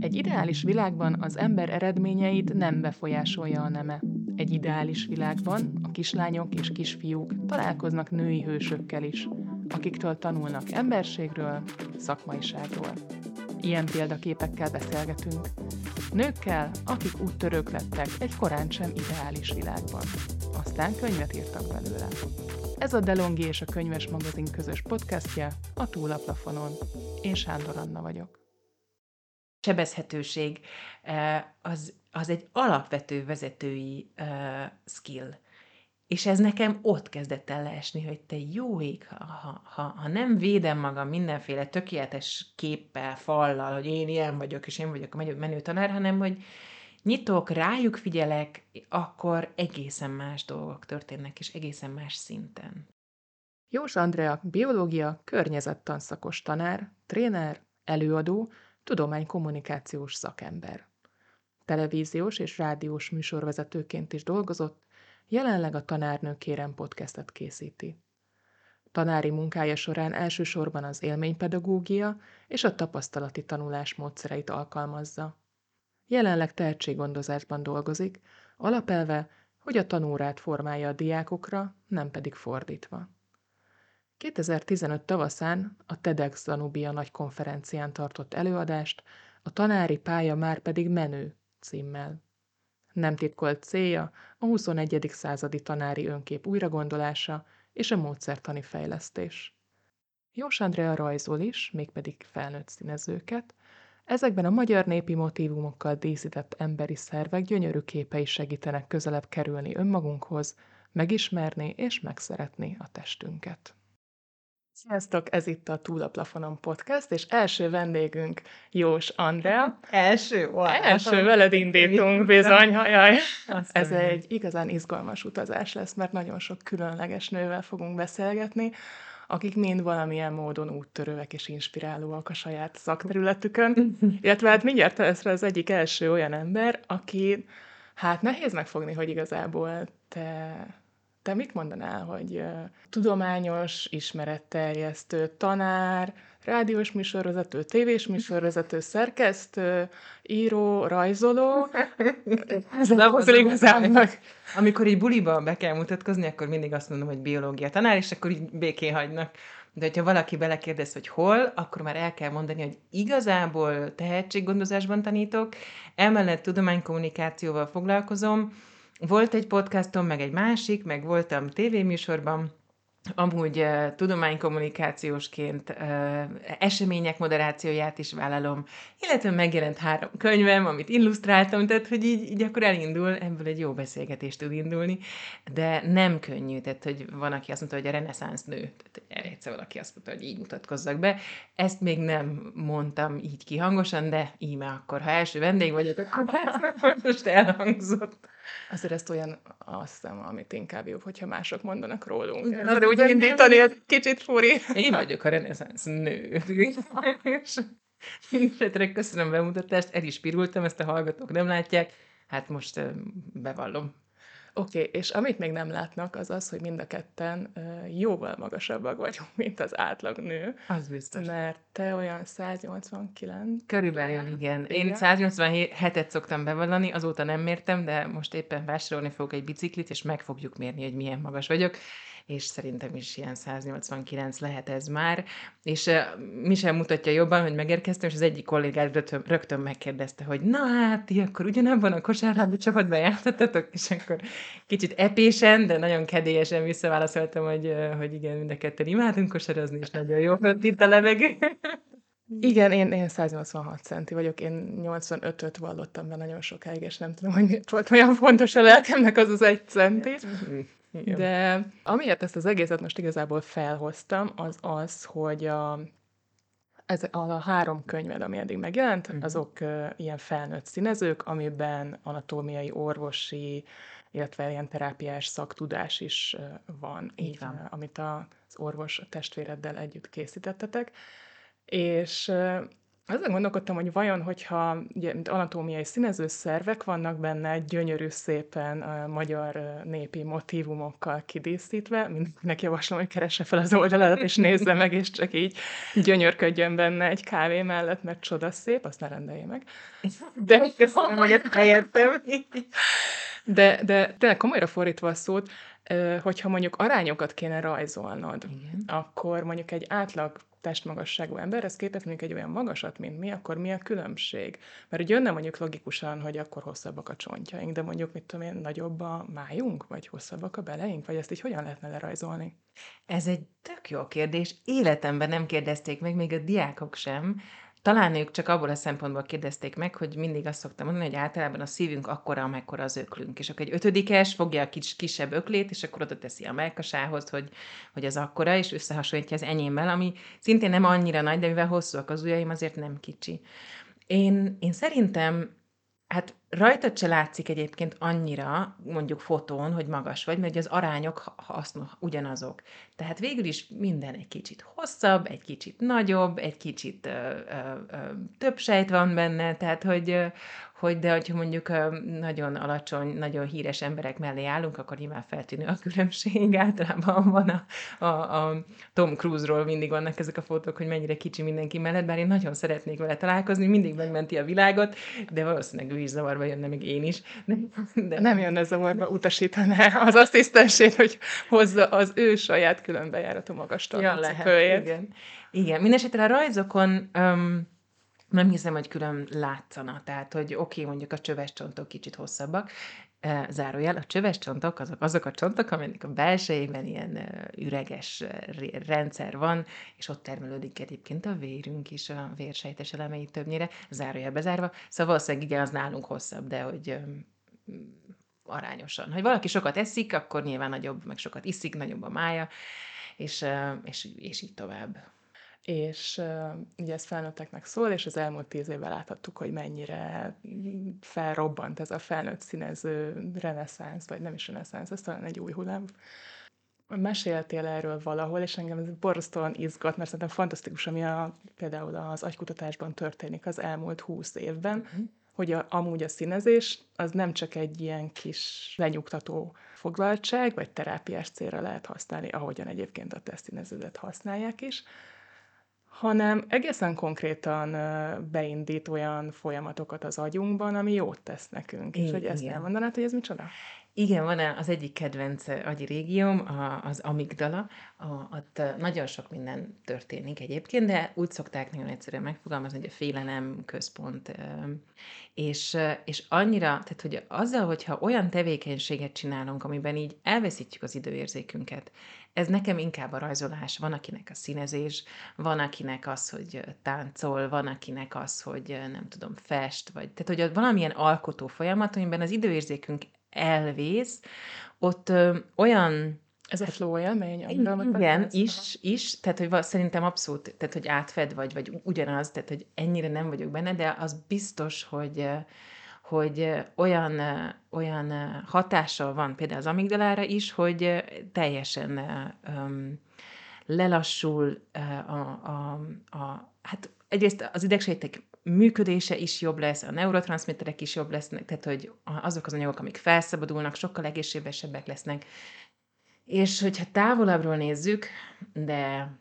Egy ideális világban az ember eredményeit nem befolyásolja a neme. Egy ideális világban a kislányok és kisfiúk találkoznak női hősökkel is, akiktől tanulnak emberségről, szakmaiságról. Ilyen példaképekkel beszélgetünk. Nőkkel, akik úttörők lettek egy korán sem ideális világban. Aztán könyvet írtak belőle. Ez a Delongi és a Könyves Magazin közös podcastja a Túlaplafonon. Én Sándor Anna vagyok sebezhetőség az, az egy alapvető vezetői skill. És ez nekem ott kezdett el leesni, hogy te jó ég, ha, ha, ha, ha nem védem magam mindenféle tökéletes képpel, fallal, hogy én ilyen vagyok, és én vagyok a menő tanár, hanem hogy nyitok, rájuk figyelek, akkor egészen más dolgok történnek, és egészen más szinten. Jós Andrea, biológia, környezettanszakos tanár, tréner, előadó, tudománykommunikációs szakember. Televíziós és rádiós műsorvezetőként is dolgozott, jelenleg a Tanárnő Kérem podcastet készíti. Tanári munkája során elsősorban az élménypedagógia és a tapasztalati tanulás módszereit alkalmazza. Jelenleg tehetséggondozásban dolgozik, alapelve, hogy a tanórát formálja a diákokra, nem pedig fordítva. 2015 tavaszán a TEDx Danubia nagy konferencián tartott előadást, a tanári pálya már pedig menő címmel. Nem titkolt célja a 21. századi tanári önkép újragondolása és a módszertani fejlesztés. Jós Andrea rajzol is, mégpedig felnőtt színezőket, ezekben a magyar népi motívumokkal díszített emberi szervek gyönyörű képei segítenek közelebb kerülni önmagunkhoz, megismerni és megszeretni a testünket. Sziasztok, ez itt a Túl a Plafonon podcast, és első vendégünk Jós Andrea. Első? Wow. Első, veled indítunk bizony, hajaj. Ez egy igazán izgalmas utazás lesz, mert nagyon sok különleges nővel fogunk beszélgetni, akik mind valamilyen módon úttörőek és inspirálóak a saját szakterületükön. Illetve hát mindjárt lesz az egyik első olyan ember, aki hát nehéz megfogni, hogy igazából te te mit mondanál, hogy tudományos, ismeretterjesztő, tanár, rádiós műsorvezető, tévés műsorvezető, szerkesztő, író, rajzoló. Ez az igazából. Amikor így buliba be kell mutatkozni, akkor mindig azt mondom, hogy biológia tanár, és akkor így békén hagynak. De hogyha valaki belekérdez, hogy hol, akkor már el kell mondani, hogy igazából tehetséggondozásban tanítok, emellett tudománykommunikációval foglalkozom, volt egy podcastom, meg egy másik, meg voltam tévéműsorban, Amúgy uh, tudománykommunikációsként uh, események moderációját is vállalom, illetve megjelent három könyvem, amit illusztráltam, tehát hogy így, így akkor elindul, ebből egy jó beszélgetés tud indulni, de nem könnyű, tehát hogy van, aki azt mondta, hogy a reneszánsz nő, tehát egyszer valaki azt mondta, hogy így mutatkozzak be, ezt még nem mondtam így kihangosan, de íme akkor, ha első vendég vagyok, akkor most elhangzott. Azért ezt olyan, azt hiszem, amit inkább jobb, hogyha mások mondanak rólunk. Ez de úgy indítani, ez kicsit furi. Én vagyok a reneszánsz nő. Mindenesetre köszönöm a bemutatást, el is pirultam, ezt a hallgatók nem látják. Hát most bevallom, Oké, okay, és amit még nem látnak, az az, hogy mind a ketten jóval magasabbak vagyunk, mint az átlag nő. Az biztos. Mert te olyan 189. Körülbelül, igen. igen. Én 187-et szoktam bevallani, azóta nem mértem, de most éppen vásárolni fogok egy biciklit, és meg fogjuk mérni, hogy milyen magas vagyok és szerintem is ilyen 189 lehet ez már, és mi sem mutatja jobban, hogy megérkeztem, és az egyik kollégát rögtön, rögtön megkérdezte, hogy na hát, ti akkor ugyanabban a kosárlabda csapatban jártatok, és akkor kicsit epésen, de nagyon kedélyesen visszaválaszoltam, hogy, hogy igen, mind a ketten imádunk kosarazni, és nagyon jó hogy itt a levegő. Igen, én, én 186 centi vagyok, én 85-öt vallottam be nagyon sokáig, és nem tudom, hogy miért volt olyan fontos a lelkemnek az az egy centi. De amiért ezt az egészet most igazából felhoztam, az az, hogy a, ez a három könyved, ami eddig megjelent, uh-huh. azok uh, ilyen felnőtt színezők, amiben anatómiai, orvosi, illetve ilyen terápiás szaktudás is uh, van, Így van. Uh, amit az orvos testvéreddel együtt készítettetek. És Azon gondolkodtam, hogy vajon, hogyha ugye, anatómiai színező szervek vannak benne, gyönyörű szépen a magyar népi motivumokkal kidíszítve, mindenkinek javaslom, hogy keresse fel az oldaladat, és nézze meg, és csak így gyönyörködjön benne egy kávé mellett, mert csoda szép, azt ne rendelje meg. De köszönöm, hogy ezt helyettem. De, de tényleg komolyra fordítva a szót, hogyha mondjuk arányokat kéne rajzolnod, Igen. akkor mondjuk egy átlag testmagasságú emberhez képest mondjuk egy olyan magasat, mint mi, akkor mi a különbség? Mert ugye jönne mondjuk logikusan, hogy akkor hosszabbak a csontjaink, de mondjuk, mit tudom én, nagyobb a májunk, vagy hosszabbak a beleink, vagy ezt így hogyan lehetne lerajzolni? Ez egy tök jó kérdés. Életemben nem kérdezték meg, még a diákok sem, talán ők csak abból a szempontból kérdezték meg, hogy mindig azt szoktam mondani, hogy általában a szívünk akkora, amekkora az öklünk. És akkor egy ötödikes fogja a kis, kisebb öklét, és akkor oda teszi a melkasához, hogy, hogy az akkora, és összehasonlítja az enyémmel, ami szintén nem annyira nagy, de mivel hosszúak az ujjaim, azért nem kicsi. Én, én szerintem Hát rajtad se látszik egyébként annyira, mondjuk fotón, hogy magas vagy, mert az arányok hasznos, ugyanazok. Tehát végül is minden egy kicsit hosszabb, egy kicsit nagyobb, egy kicsit ö, ö, ö, több sejt van benne, tehát hogy, hogy de hogyha mondjuk nagyon alacsony, nagyon híres emberek mellé állunk, akkor nyilván feltűnő a különbség. Általában van a, a, a Tom Cruise-ról mindig vannak ezek a fotók, hogy mennyire kicsi mindenki mellett, bár én nagyon szeretnék vele találkozni, mindig megmenti a világot, de valószínűleg ő is zavarba jönne, még én is. De, de... Nem jönne zavarba, utasítaná az asszisztensét, hogy hozza az ő saját különbejáratú magas ja, lehet, igen. Igen, mindesetre a rajzokon um, nem hiszem, hogy külön látszana. Tehát, hogy oké, okay, mondjuk a csöves csontok kicsit hosszabbak, zárójel, a csöves csontok azok, azok a csontok, amelyek a belsejében ilyen üreges rendszer van, és ott termelődik egyébként a vérünk is, a vérsejtes elemei többnyire, zárójel bezárva. Szóval valószínűleg igen, az nálunk hosszabb, de hogy arányosan. Ha valaki sokat eszik, akkor nyilván nagyobb, meg sokat iszik, nagyobb a mája, és, és, és így tovább és ugye ez felnőtteknek szól, és az elmúlt tíz évben láthattuk, hogy mennyire felrobbant ez a felnőtt színező reneszánsz, vagy nem is reneszánsz, ez talán egy új hullám. Meséltél erről valahol, és engem ez borzasztóan izgat, mert szerintem fantasztikus, ami a, például az agykutatásban történik az elmúlt húsz évben, uh-huh. hogy a, amúgy a színezés az nem csak egy ilyen kis lenyugtató foglaltság, vagy terápiás célra lehet használni, ahogyan egyébként a tesztineződet használják is, hanem egészen konkrétan beindít olyan folyamatokat az agyunkban, ami jót tesz nekünk. Igen. És hogy ezt elmondanád, hogy ez micsoda? Igen, van az egyik kedvenc agyi régióm, az amigdala, a, ott nagyon sok minden történik egyébként, de úgy szokták nagyon egyszerűen megfogalmazni, hogy a félelem központ. És, és annyira, tehát hogy azzal, hogyha olyan tevékenységet csinálunk, amiben így elveszítjük az időérzékünket, ez nekem inkább a rajzolás. Van, akinek a színezés, van, akinek az, hogy táncol, van, akinek az, hogy nem tudom, fest, vagy tehát, hogy valamilyen alkotó folyamat, amiben az időérzékünk elvész, ott ö, olyan ez a hát flow élmény? Igen, is, is, tehát hogy szerintem abszolút, tehát hogy átfed vagy, vagy ugyanaz, tehát hogy ennyire nem vagyok benne, de az biztos, hogy hogy olyan, olyan hatással van például az amigdalára is, hogy teljesen um, lelassul a, a, a, hát egyrészt az idegsejtek működése is jobb lesz, a neurotranszmitterek is jobb lesznek, tehát hogy azok az anyagok, amik felszabadulnak, sokkal egészségesebbek lesznek. És hogyha távolabbról nézzük, de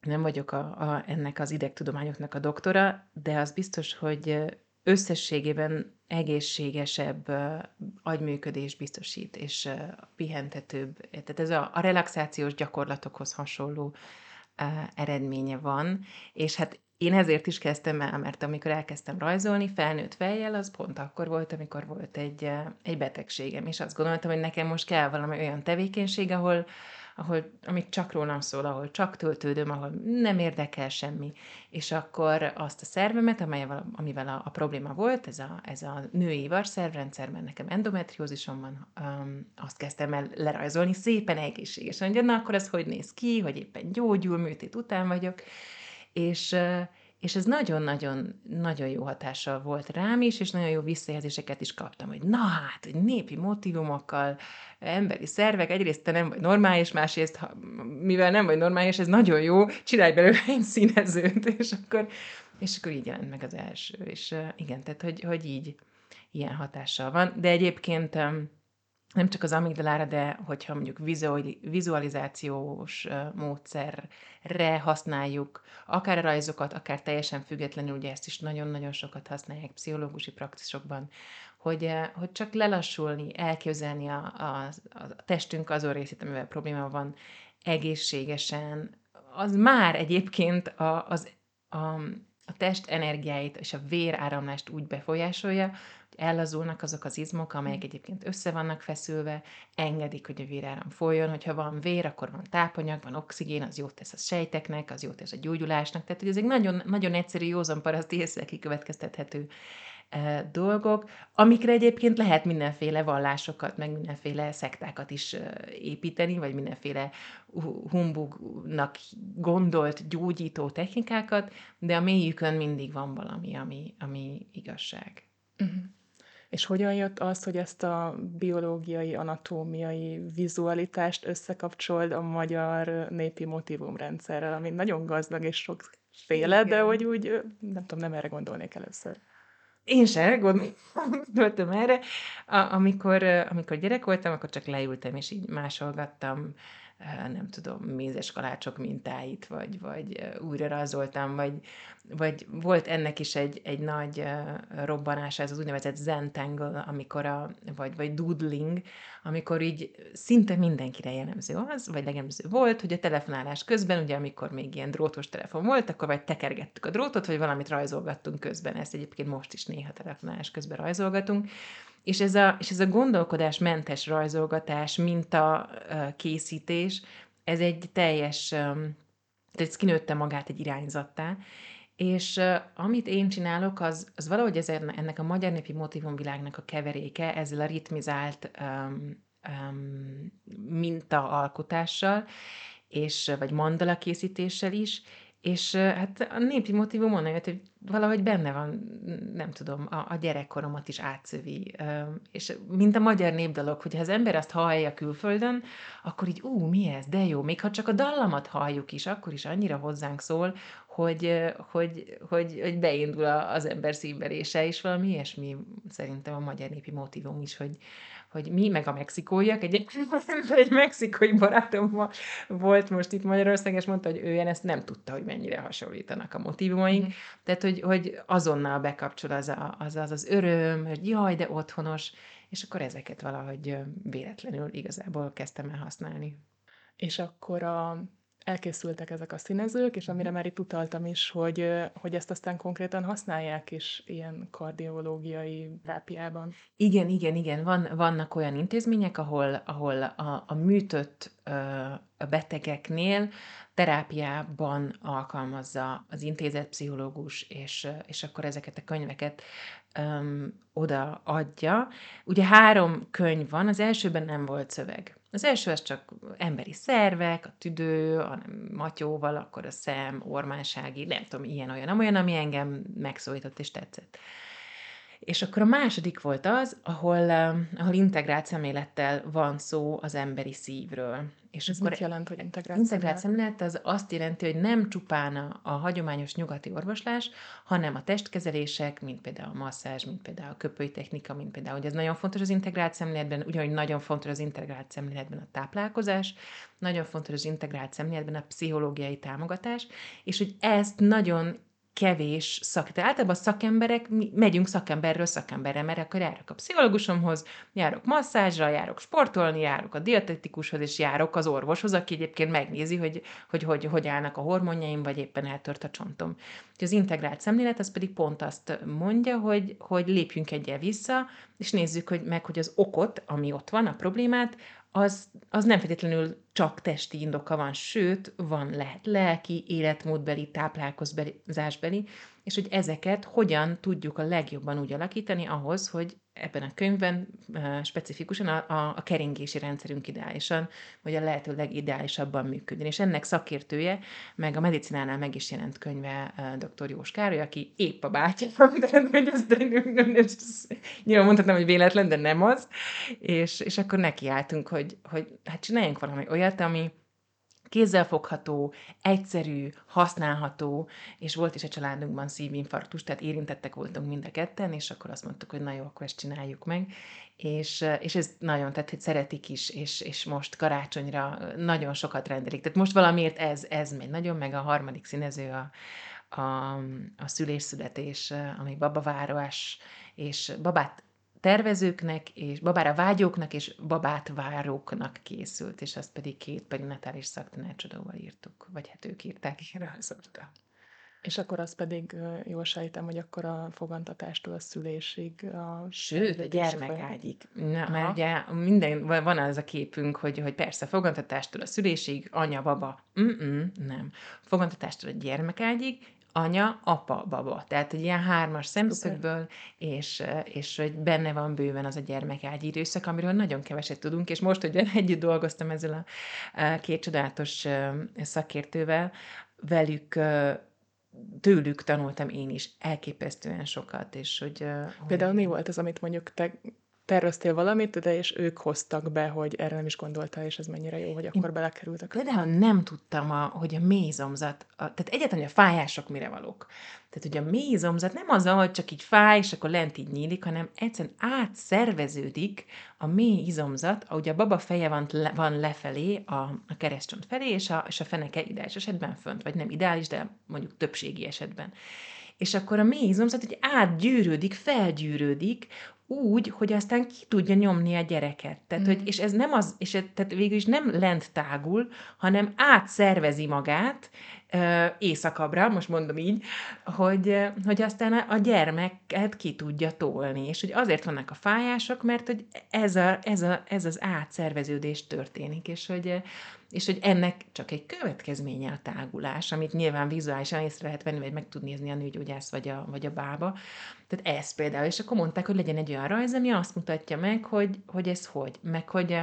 nem vagyok a, a, ennek az idegtudományoknak a doktora, de az biztos, hogy összességében egészségesebb uh, agyműködés biztosít, és uh, pihentetőbb. Tehát ez a, a relaxációs gyakorlatokhoz hasonló uh, eredménye van, és hát én ezért is kezdtem el, mert amikor elkezdtem rajzolni, felnőtt fejjel, az pont akkor volt, amikor volt egy, egy betegségem, és azt gondoltam, hogy nekem most kell valami olyan tevékenység, ahol, ahol, amit csak rólam szól, ahol csak töltődöm, ahol nem érdekel semmi. És akkor azt a szervemet, amelyel, amivel a, a probléma volt, ez a, ez a női varszervrendszer, mert nekem endometriózisom van, um, azt kezdtem el lerajzolni szépen egészségesen, hogy na akkor ez hogy néz ki, hogy éppen gyógyul, műtét után vagyok, és, és ez nagyon-nagyon nagyon jó hatással volt rám is, és nagyon jó visszajelzéseket is kaptam, hogy na hát, hogy népi motivumokkal, emberi szervek, egyrészt te nem vagy normális, másrészt, ha, mivel nem vagy normális, ez nagyon jó, csinálj belőle egy színezőt, és akkor És akkor így jelent meg az első. És igen, tehát hogy, hogy így ilyen hatással van. De egyébként nem csak az amigdalára, de hogyha mondjuk vizualizációs módszerre használjuk, akár a rajzokat, akár teljesen függetlenül, ugye ezt is nagyon-nagyon sokat használják pszichológusi praxisokban, hogy, hogy csak lelassulni, elképzelni a, a, a testünk azon részét, amivel probléma van, egészségesen, az már egyébként a, az, a, a test energiáit és a véráramlást úgy befolyásolja, ellazulnak azok az izmok, amelyek egyébként össze vannak feszülve, engedik, hogy a véráram folyjon, hogyha van vér, akkor van tápanyag, van oxigén, az jót tesz a sejteknek, az jót tesz a gyógyulásnak, tehát hogy ez egy nagyon, nagyon egyszerű, józan paraszt észre kikövetkeztethető dolgok, amikre egyébként lehet mindenféle vallásokat, meg mindenféle szektákat is építeni, vagy mindenféle humbugnak gondolt gyógyító technikákat, de a mélyükön mindig van valami, ami, ami igazság. Uh-huh. És hogyan jött az, hogy ezt a biológiai, anatómiai vizualitást összekapcsold a magyar népi motivumrendszerrel, ami nagyon gazdag és sokféle, de hogy úgy, nem tudom, nem erre gondolnék először. Én se gondoltam erre. A, amikor, amikor gyerek voltam, akkor csak leültem, és így másolgattam nem tudom, mézes kalácsok mintáit, vagy, vagy újra rajzoltam, vagy, vagy volt ennek is egy, egy nagy robbanása, ez az úgynevezett zentangle, amikor a, vagy, vagy doodling, amikor így szinte mindenkire jellemző az, vagy legemző volt, hogy a telefonálás közben, ugye amikor még ilyen drótos telefon volt, akkor vagy tekergettük a drótot, vagy valamit rajzolgattunk közben, ezt egyébként most is néha telefonálás közben rajzolgatunk, és ez a, és ez a gondolkodásmentes rajzolgatás, minta készítés, ez egy teljes, tehát kinőtte magát egy irányzattá, és uh, amit én csinálok, az, az valahogy ez ennek a magyar népi motivumvilágnak a keveréke, ezzel a ritmizált um, um, minta alkotással, és, vagy mandala készítéssel is, és hát a népi motivum onnan jött, hogy valahogy benne van, nem tudom, a, a gyerekkoromat is átszövi. És mint a magyar népdalok, hogyha az ember azt hallja külföldön, akkor így, ú, mi ez, de jó, még ha csak a dallamat halljuk is, akkor is annyira hozzánk szól, hogy, hogy, hogy, hogy beindul az ember szívverése, és valami ilyesmi szerintem a magyar népi motivum is, hogy, hogy mi, meg a mexikóiak, egy, egy mexikói barátom volt most itt Magyarországon, és mondta, hogy ő ezt nem tudta, hogy mennyire hasonlítanak a motivumaink. Mm. Tehát, hogy, hogy azonnal bekapcsol az, a, az, az az öröm, hogy jaj, de otthonos, és akkor ezeket valahogy véletlenül igazából kezdtem el használni. És akkor a elkészültek ezek a színezők, és amire mhm. már itt utaltam is, hogy, hogy ezt aztán konkrétan használják is ilyen kardiológiai terápiában. Igen, igen, igen. Van, vannak olyan intézmények, ahol, ahol a, a műtött a betegeknél terápiában alkalmazza az intézet pszichológus, és, és akkor ezeket a könyveket öm, oda adja. Ugye három könyv van, az elsőben nem volt szöveg. Az első az csak emberi szervek, a tüdő, a matyóval, akkor a szem, ormánsági, nem tudom, ilyen-olyan, olyan, ami engem megszólított és tetszett. És akkor a második volt az, ahol, ahol integrált szemlélettel van szó az emberi szívről. És Ez akkor mit jelent, hogy integrált, integrált szemlélet? az azt jelenti, hogy nem csupán a, a hagyományos nyugati orvoslás, hanem a testkezelések, mint például a masszázs, mint például a köpői technika, mint például, hogy ez nagyon fontos az integrált szemléletben, ugyanúgy nagyon fontos az integrált szemléletben a táplálkozás, nagyon fontos az integrált szemléletben a pszichológiai támogatás, és hogy ezt nagyon kevés szak. Tehát általában szakemberek, mi megyünk szakemberről szakemberre, mert akkor járok a pszichológusomhoz, járok masszázsra, járok sportolni, járok a dietetikushoz, és járok az orvoshoz, aki egyébként megnézi, hogy hogy, hogy, hogy állnak a hormonjaim, vagy éppen eltört a csontom. Az integrált szemlélet az pedig pont azt mondja, hogy, hogy lépjünk egyel vissza, és nézzük hogy meg, hogy az okot, ami ott van, a problémát, az, az nem feltétlenül csak testi indoka van, sőt, van lehet lelki, életmódbeli, táplálkozásbeli, és hogy ezeket hogyan tudjuk a legjobban úgy alakítani ahhoz, hogy ebben a könyvben specifikusan a, a, a keringési rendszerünk ideálisan, vagy a lehető legideálisabban működjön. És ennek szakértője, meg a medicinánál meg is jelent könyve dr. Jós Károly, aki épp a bátyja, hogy ezt nyilván mondhatnám, hogy véletlen, de nem az. És, és akkor nekiálltunk, hogy, hogy hát csináljunk valami olyat, ami kézzelfogható, egyszerű, használható, és volt is a családunkban szívinfarktus, tehát érintettek voltunk mind a ketten, és akkor azt mondtuk, hogy na jó, akkor ezt csináljuk meg. És, és ez nagyon, tehát hogy szeretik is, és, és most karácsonyra nagyon sokat rendelik. Tehát most valamiért ez, ez megy nagyon, meg a harmadik színező a, a, a szülésszületés, ami babavárás, és babát tervezőknek, és babára vágyóknak, és babát váróknak készült, és azt pedig két perinatális szaktanácsadóval írtuk, vagy hát ők írták, én rajzoltam. És akkor az pedig jól sejtem, hogy akkor a fogantatástól a szülésig. A Sőt, a gyermekágyig. Na, mert ugye minden, van az a képünk, hogy, hogy persze fogantatástól a szülésig, anya, baba. Mm-mm, nem. Fogantatástól a gyermekágyig, anya, apa, baba. Tehát egy ilyen hármas szemszögből, és, és hogy benne van bőven az a gyermekágy időszak, amiről nagyon keveset tudunk, és most, hogy együtt dolgoztam ezzel a két csodálatos szakértővel, velük tőlük tanultam én is elképesztően sokat, és hogy... Például hogy... mi volt az, amit mondjuk te terveztél valamit, de és ők hoztak be, hogy erre nem is gondoltál, és ez mennyire jó, hogy akkor Én belekerültek. Például nem tudtam, a, hogy a mézomzat, a, tehát egyáltalán, hogy a fájások mire valók. Tehát, hogy a mézomzat nem az, hogy csak így fáj, és akkor lent így nyílik, hanem egyszerűen átszerveződik a mély izomzat, ahogy a baba feje van, le, van lefelé, a, a keresztcsont felé, és a, és a feneke ideális esetben fönt, vagy nem ideális, de mondjuk többségi esetben és akkor a mély izomzat hogy átgyűrődik, felgyűrődik, úgy, hogy aztán ki tudja nyomni a gyereket. Tehát, mm. hogy, és ez nem az, és tehát végül is nem lent tágul, hanem átszervezi magát éjszakabbra, most mondom így, hogy, hogy aztán a gyermeket ki tudja tolni. És hogy azért vannak a fájások, mert hogy ez, a, ez, a, ez az átszerveződés történik, és hogy és hogy ennek csak egy következménye a tágulás, amit nyilván vizuálisan észre lehet venni, vagy meg tud nézni a nőgyógyász vagy a, vagy a bába. Tehát ez például, és akkor mondták, hogy legyen egy olyan rajz, ami azt mutatja meg, hogy, hogy ez hogy, meg hogy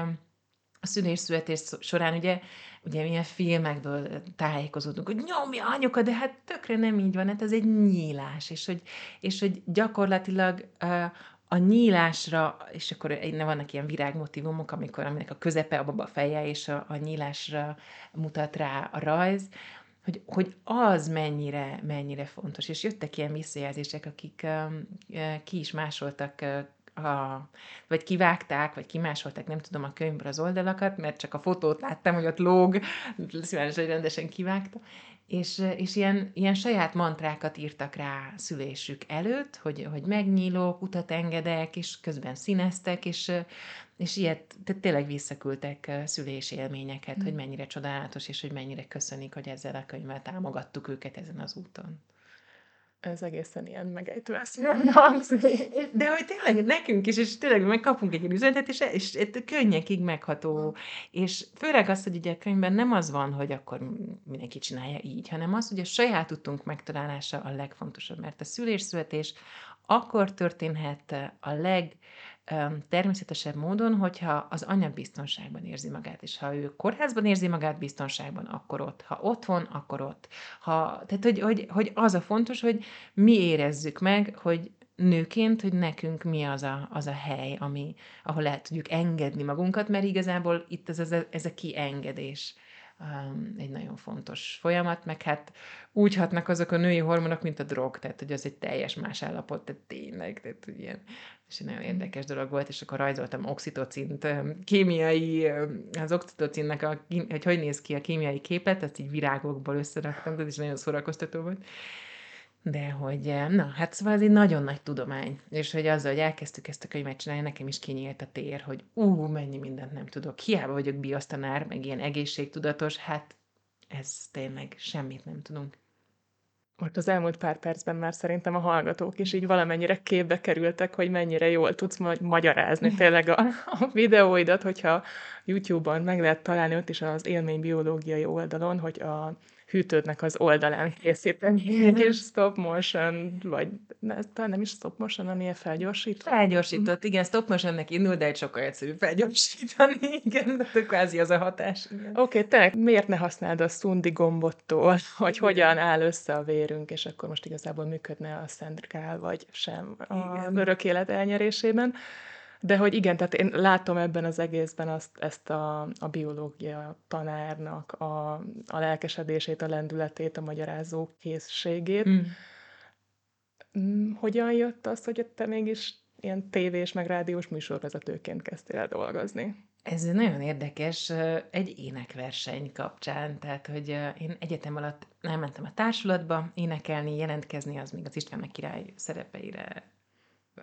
a szülés-születés során ugye, ugye milyen filmekből tájékozódunk, hogy nyomja anyuka, de hát tökre nem így van, hát ez egy nyílás, és hogy, és hogy gyakorlatilag a nyílásra, és akkor ne vannak ilyen virágmotivumok, amikor aminek a közepe a baba feje, és a, a nyílásra mutat rá a rajz, hogy, hogy az mennyire, mennyire fontos. És jöttek ilyen visszajelzések, akik uh, ki is másoltak uh, a, vagy kivágták, vagy kimásolták, nem tudom, a könyvből az oldalakat, mert csak a fotót láttam, hogy ott lóg, szíves, hogy rendesen kivágta, és, és ilyen, ilyen saját mantrákat írtak rá szülésük előtt, hogy, hogy megnyílok, utat engedek, és közben színeztek, és, és ilyet tehát tényleg visszaküldtek szülési élményeket, mm. hogy mennyire csodálatos, és hogy mennyire köszönik, hogy ezzel a könyvvel támogattuk őket ezen az úton ez egészen ilyen megejtő De hogy tényleg nekünk is, és tényleg megkapunk egy üzenetet, és, és, és könnyekig megható. És főleg az, hogy ugye a könyvben nem az van, hogy akkor mindenki csinálja így, hanem az, hogy a saját utunk megtalálása a legfontosabb, mert a szülés-születés akkor történhet a leg természetesebb módon, hogyha az anya biztonságban érzi magát, és ha ő kórházban érzi magát biztonságban, akkor ott. Ha otthon, akkor ott. Ha, tehát, hogy, hogy, hogy az a fontos, hogy mi érezzük meg, hogy nőként, hogy nekünk mi az a, az a hely, ami, ahol lehet tudjuk engedni magunkat, mert igazából itt ez, ez, a, ez a kiengedés egy nagyon fontos folyamat, meg hát úgy hatnak azok a női hormonok, mint a drog, tehát hogy az egy teljes más állapot, tehát tényleg, tehát hogy ilyen, és egy nagyon érdekes dolog volt, és akkor rajzoltam oxitocint, kémiai, az oxitocinnek, a, hogy hogy néz ki a kémiai képet, ezt így virágokból összeraktam, ez is nagyon szórakoztató volt. De hogy, na, hát szóval ez egy nagyon nagy tudomány, és hogy azzal, hogy elkezdtük ezt a könyvet csinálni, nekem is kinyílt a tér, hogy ú, mennyi mindent nem tudok. Hiába vagyok biosztanár, meg ilyen egészségtudatos, hát ez tényleg semmit nem tudunk. Most az elmúlt pár percben már szerintem a hallgatók is így valamennyire képbe kerültek, hogy mennyire jól tudsz ma- magyarázni tényleg a, a videóidat, hogyha YouTube-on meg lehet találni ott is az élménybiológiai oldalon, hogy a hűtődnek az oldalán készíteni és stop motion, vagy ne, talán nem is stop motion, ami ilyen felgyorsított. Felgyorsított, igen, stop motionnek indul, de egy sokkal egyszerűbb felgyorsítani, igen, de kvázi az a hatás. Oké, okay, te miért ne használd a szundi gombottól, hogy igen. hogyan áll össze a vérünk, és akkor most igazából működne a szent vagy sem a igen. örök élet elnyerésében. De hogy igen, tehát én látom ebben az egészben azt, ezt a, a biológia tanárnak a, a lelkesedését, a lendületét, a magyarázó készségét. Mm. mm hogyan jött az, hogy te mégis ilyen tévés, meg rádiós műsorvezetőként kezdtél el dolgozni? Ez nagyon érdekes egy énekverseny kapcsán, tehát, hogy én egyetem alatt elmentem a társulatba énekelni, jelentkezni, az még az István király szerepeire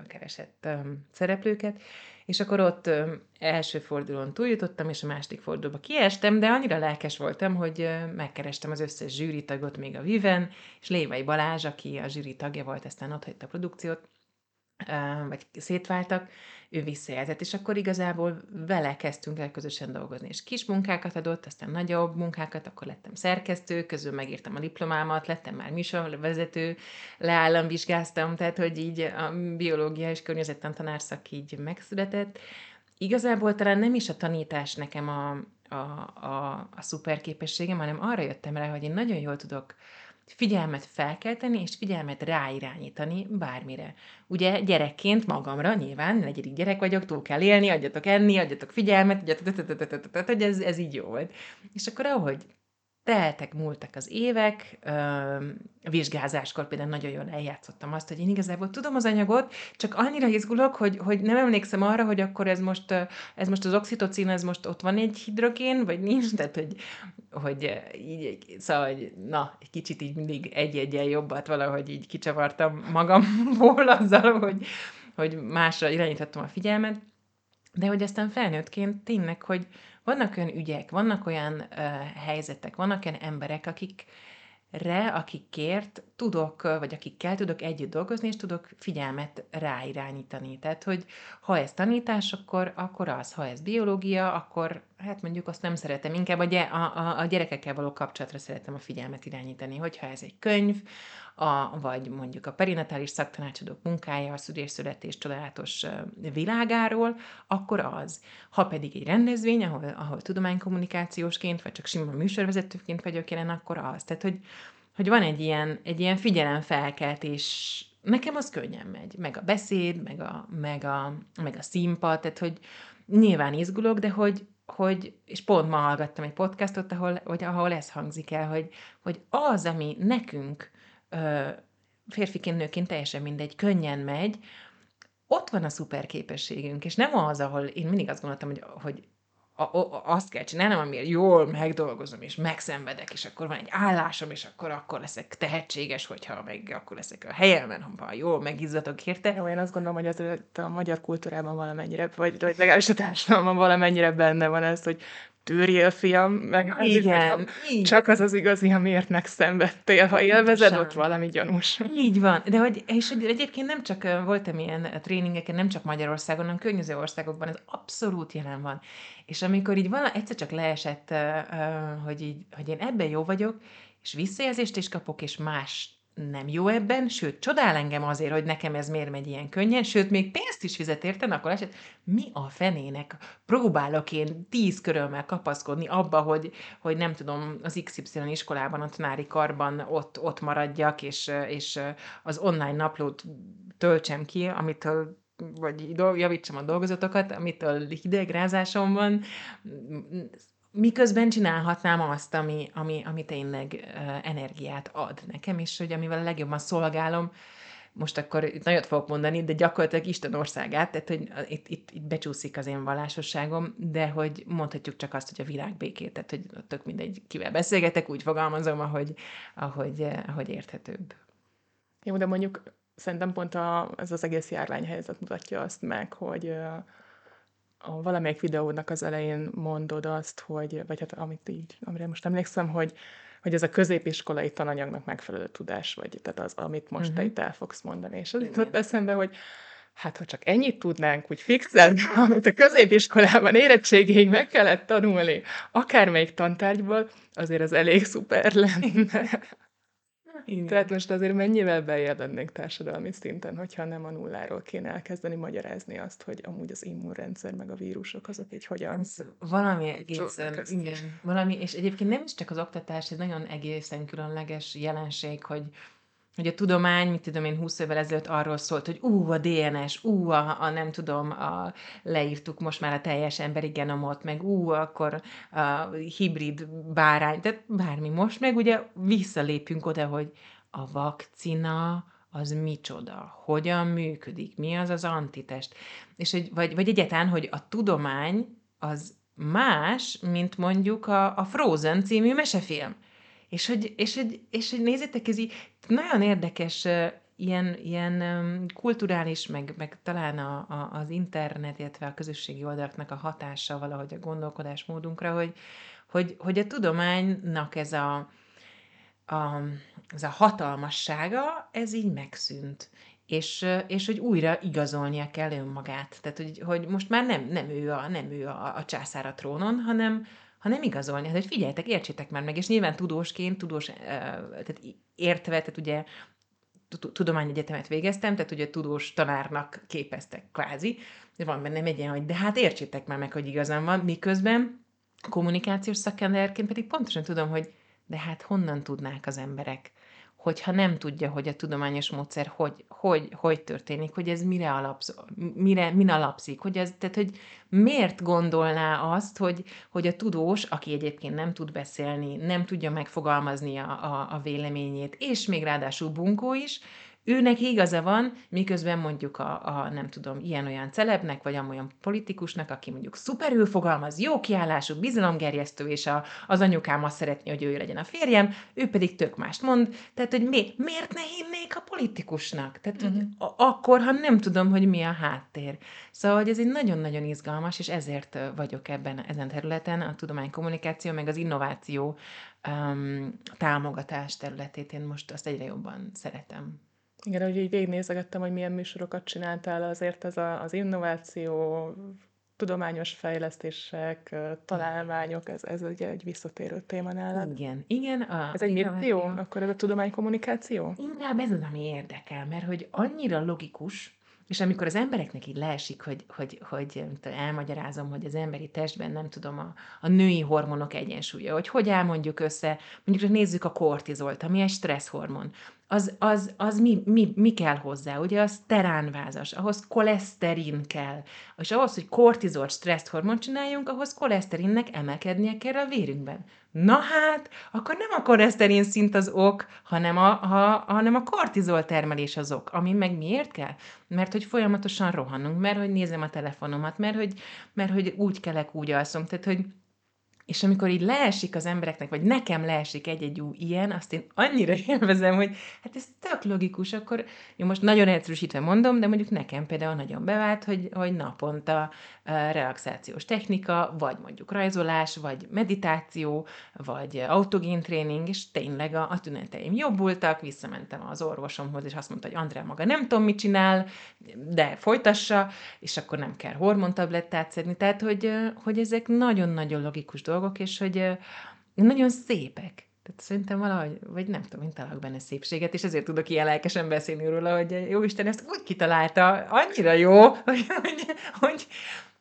keresett um, szereplőket, és akkor ott első fordulón túljutottam, és a második fordulóba kiestem, de annyira lelkes voltam, hogy uh, megkerestem az összes zsűritagot még a Viven, és Lévai Balázs, aki a zsűri tagja volt, aztán ott hagyta a produkciót, vagy szétváltak, ő visszajelzett, és akkor igazából vele kezdtünk el közösen dolgozni, és kis munkákat adott, aztán nagyobb munkákat, akkor lettem szerkesztő, közül megírtam a diplomámat, lettem már műsorvezető, leállamvizsgáztam, tehát hogy így a biológia és környezetten tanárszak így megszületett. Igazából talán nem is a tanítás nekem a, a, a, a szuper képességem, hanem arra jöttem rá, hogy én nagyon jól tudok figyelmet felkelteni, és figyelmet ráirányítani bármire. Ugye gyerekként magamra, nyilván, negyedik gyerek vagyok, túl kell élni, adjatok enni, adjatok figyelmet, adjatok, ez, ez így jó volt. És akkor ahogy teltek, múltak az évek, vizsgázáskor például nagyon jól eljátszottam azt, hogy én igazából tudom az anyagot, csak annyira izgulok, hogy, hogy nem emlékszem arra, hogy akkor ez most, ez most az oxitocin, ez most ott van egy hidrogén, vagy nincs, tehát hogy, hogy így, szóval, hogy na, egy kicsit így mindig egy-egyen jobbat valahogy így kicsavartam magamból azzal, hogy, hogy másra irányítottam a figyelmet, de hogy aztán felnőttként tényleg, hogy, vannak olyan ügyek, vannak olyan uh, helyzetek, vannak olyan emberek, akik re, akikért tudok, vagy akikkel tudok együtt dolgozni, és tudok figyelmet ráirányítani. Tehát, hogy ha ez tanítás, akkor, akkor az, ha ez biológia, akkor hát mondjuk azt nem szeretem, inkább a, a, a gyerekekkel való kapcsolatra szeretem a figyelmet irányítani. Hogyha ez egy könyv, a, vagy mondjuk a perinatális szaktanácsadók munkája a szülés-születés csodálatos világáról, akkor az. Ha pedig egy rendezvény, ahol, ahol tudománykommunikációsként, vagy csak sima műsorvezetőként vagyok jelen, akkor az. Tehát, hogy, hogy van egy ilyen, egy ilyen figyelemfelkeltés, nekem az könnyen megy, meg a beszéd, meg a, meg a, meg a színpad, tehát, hogy nyilván izgulok, de hogy, hogy, és pont ma hallgattam egy podcastot, ahol, hogy, ahol ez hangzik el, hogy, hogy az, ami nekünk férfiként, nőként teljesen mindegy, könnyen megy, ott van a szuper képességünk, és nem az, ahol én mindig azt gondoltam, hogy, hogy a, a, azt kell csinálnom, amiért jól megdolgozom, és megszenvedek, és akkor van egy állásom, és akkor akkor leszek tehetséges, hogyha meg akkor leszek a helyemen, ha jól megizzatok érte. Jó, én azt gondolom, hogy az a magyar kultúrában valamennyire, vagy, vagy legalábbis a társadalomban valamennyire benne van ez, hogy tűrjél, fiam, meg az Igen, így. csak az az igazi, amiért megszenvedtél. Ha élvezed, Sem. ott valami gyanús. Így van. De hogy, és egyébként nem csak voltam ilyen tréningeken, nem csak Magyarországon, hanem környező országokban, ez abszolút jelen van. És amikor így vala, egyszer csak leesett, hogy, így, hogy én ebben jó vagyok, és visszajelzést is kapok, és más nem jó ebben, sőt, csodál engem azért, hogy nekem ez miért megy ilyen könnyen, sőt, még pénzt is fizet érten, akkor eset, mi a fenének? Próbálok én tíz körömmel kapaszkodni abba, hogy, hogy nem tudom, az XY iskolában, a tanári karban ott, ott maradjak, és, és az online naplót töltsem ki, amitől vagy javítsam a dolgozatokat, amitől hidegrázásom van, miközben csinálhatnám azt, ami, ami, ami tényleg energiát ad nekem, és hogy amivel a legjobban szolgálom, most akkor itt nagyot fogok mondani, de gyakorlatilag Isten országát, tehát hogy itt, itt, itt becsúszik az én vallásosságom, de hogy mondhatjuk csak azt, hogy a világ békét, tehát hogy tök mindegy, kivel beszélgetek, úgy fogalmazom, ahogy, ahogy, ahogy érthetőbb. Jó, de mondjuk szerintem pont a, ez az egész járványhelyzet mutatja azt meg, hogy a valamelyik videónak az elején mondod azt, hogy, vagy hát amit így, amire most emlékszem, hogy, hogy ez a középiskolai tananyagnak megfelelő tudás, vagy tehát az, amit most uh-huh. te mhm. itt el fogsz mondani. És az jutott eszembe, hogy hát ha csak ennyit tudnánk úgy fixen, amit a középiskolában érettségéig meg kellett tanulni, akármelyik tantárgyból, azért az elég szuper lenne. Igen. Tehát most azért mennyivel beljebb lennénk társadalmi szinten, hogyha nem a nulláról kéne elkezdeni magyarázni azt, hogy amúgy az immunrendszer meg a vírusok azok így hogyan... Valami egészen, igen, valami, és egyébként nem is csak az oktatás, ez nagyon egészen különleges jelenség, hogy hogy a tudomány, mit tudom én, 20 évvel ezelőtt arról szólt, hogy ú, a DNS, ú, a, a nem tudom, a, leírtuk most már a teljes emberi genomot, meg ú, akkor a hibrid bárány, tehát bármi. Most meg ugye visszalépünk oda, hogy a vakcina az micsoda, hogyan működik, mi az az antitest, és hogy, vagy, vagy egyáltalán, hogy a tudomány az más, mint mondjuk a, a Frozen című mesefilm. És hogy, és, hogy, és hogy nézzétek, ez így nagyon érdekes ilyen, ilyen kulturális, meg, meg talán a, a, az internet, illetve a közösségi oldalaknak a hatása valahogy a gondolkodásmódunkra, hogy, hogy, hogy a tudománynak ez a, a, ez a hatalmassága, ez így megszűnt. És, és hogy újra igazolnia kell önmagát. Tehát, hogy, hogy most már nem, nem ő, a, nem ő a, a császár a trónon, hanem, hanem igazolni. Hát, hogy figyeljetek, értsétek már meg, és nyilván tudósként, tudós, tehát értve, tehát ugye tudományegyetemet végeztem, tehát ugye tudós tanárnak képeztek kvázi, de van bennem egy ilyen, hogy de hát értsétek már meg, hogy igazam van, miközben kommunikációs szakemberként pedig pontosan tudom, hogy de hát honnan tudnák az emberek hogyha nem tudja, hogy a tudományos módszer hogy, hogy, hogy történik, hogy ez mire, alapsz, mire min alapszik, hogy ez, tehát, hogy miért gondolná azt, hogy, hogy a tudós, aki egyébként nem tud beszélni, nem tudja megfogalmazni a, a, a véleményét, és még ráadásul bunkó is, őnek igaza van, miközben mondjuk a, a nem tudom, ilyen-olyan celebnek, vagy amolyan politikusnak, aki mondjuk szuperül fogalmaz, jó kiállású, bizalomgerjesztő, és a, az anyukám azt szeretné, hogy ő legyen a férjem, ő pedig tök mást mond. Tehát, hogy mi, miért ne hinnék a politikusnak? Tehát, uh-huh. hogy a, akkor, ha nem tudom, hogy mi a háttér. Szóval, hogy ez egy nagyon-nagyon izgalmas, és ezért vagyok ebben, ezen területen, a tudománykommunikáció, meg az innováció um, támogatás területét én most azt egyre jobban szeretem. Igen, hogy így végignézegettem, hogy milyen műsorokat csináltál, azért ez a, az innováció, tudományos fejlesztések, találmányok, ez, ez ugye egy visszatérő téma nálad. Igen, igen. A ez egy jó? Akkor ez a tudománykommunikáció? Inkább ez az, ami érdekel, mert hogy annyira logikus, és amikor az embereknek így leesik, hogy, hogy, hogy elmagyarázom, hogy az emberi testben nem tudom a, a női hormonok egyensúlya, hogy hogy elmondjuk össze, mondjuk nézzük a kortizolt, ami egy stresszhormon az, az, az mi, mi, mi kell hozzá? Ugye az teránvázas, ahhoz koleszterin kell. És ahhoz, hogy kortizol stresszhormont csináljunk, ahhoz koleszterinnek emelkednie kell a vérünkben. Na hát, akkor nem a koleszterin szint az ok, hanem a, ha, hanem a kortizol termelés az ok. Ami meg miért kell? Mert hogy folyamatosan rohanunk, mert hogy nézem a telefonomat, mert hogy, mert hogy úgy kelek, úgy alszom. Tehát, hogy és amikor így leesik az embereknek, vagy nekem leesik egy-egy új ilyen, azt én annyira élvezem, hogy hát ez tök logikus, akkor én most nagyon egyszerűsítve mondom, de mondjuk nekem például nagyon bevált, hogy, hogy naponta relaxációs technika, vagy mondjuk rajzolás, vagy meditáció, vagy autogén tréning, és tényleg a, a tüneteim jobbultak, visszamentem az orvosomhoz, és azt mondta, hogy Andrea maga nem tudom, mit csinál, de folytassa, és akkor nem kell hormontablettát szedni. Tehát, hogy, hogy ezek nagyon-nagyon logikus dolgok, és hogy nagyon szépek. Tehát szerintem valahogy, vagy nem tudom, én találok benne szépséget, és ezért tudok ilyen lelkesen beszélni róla, hogy jó Isten ezt úgy kitalálta, annyira jó, hogy, hogy, hogy,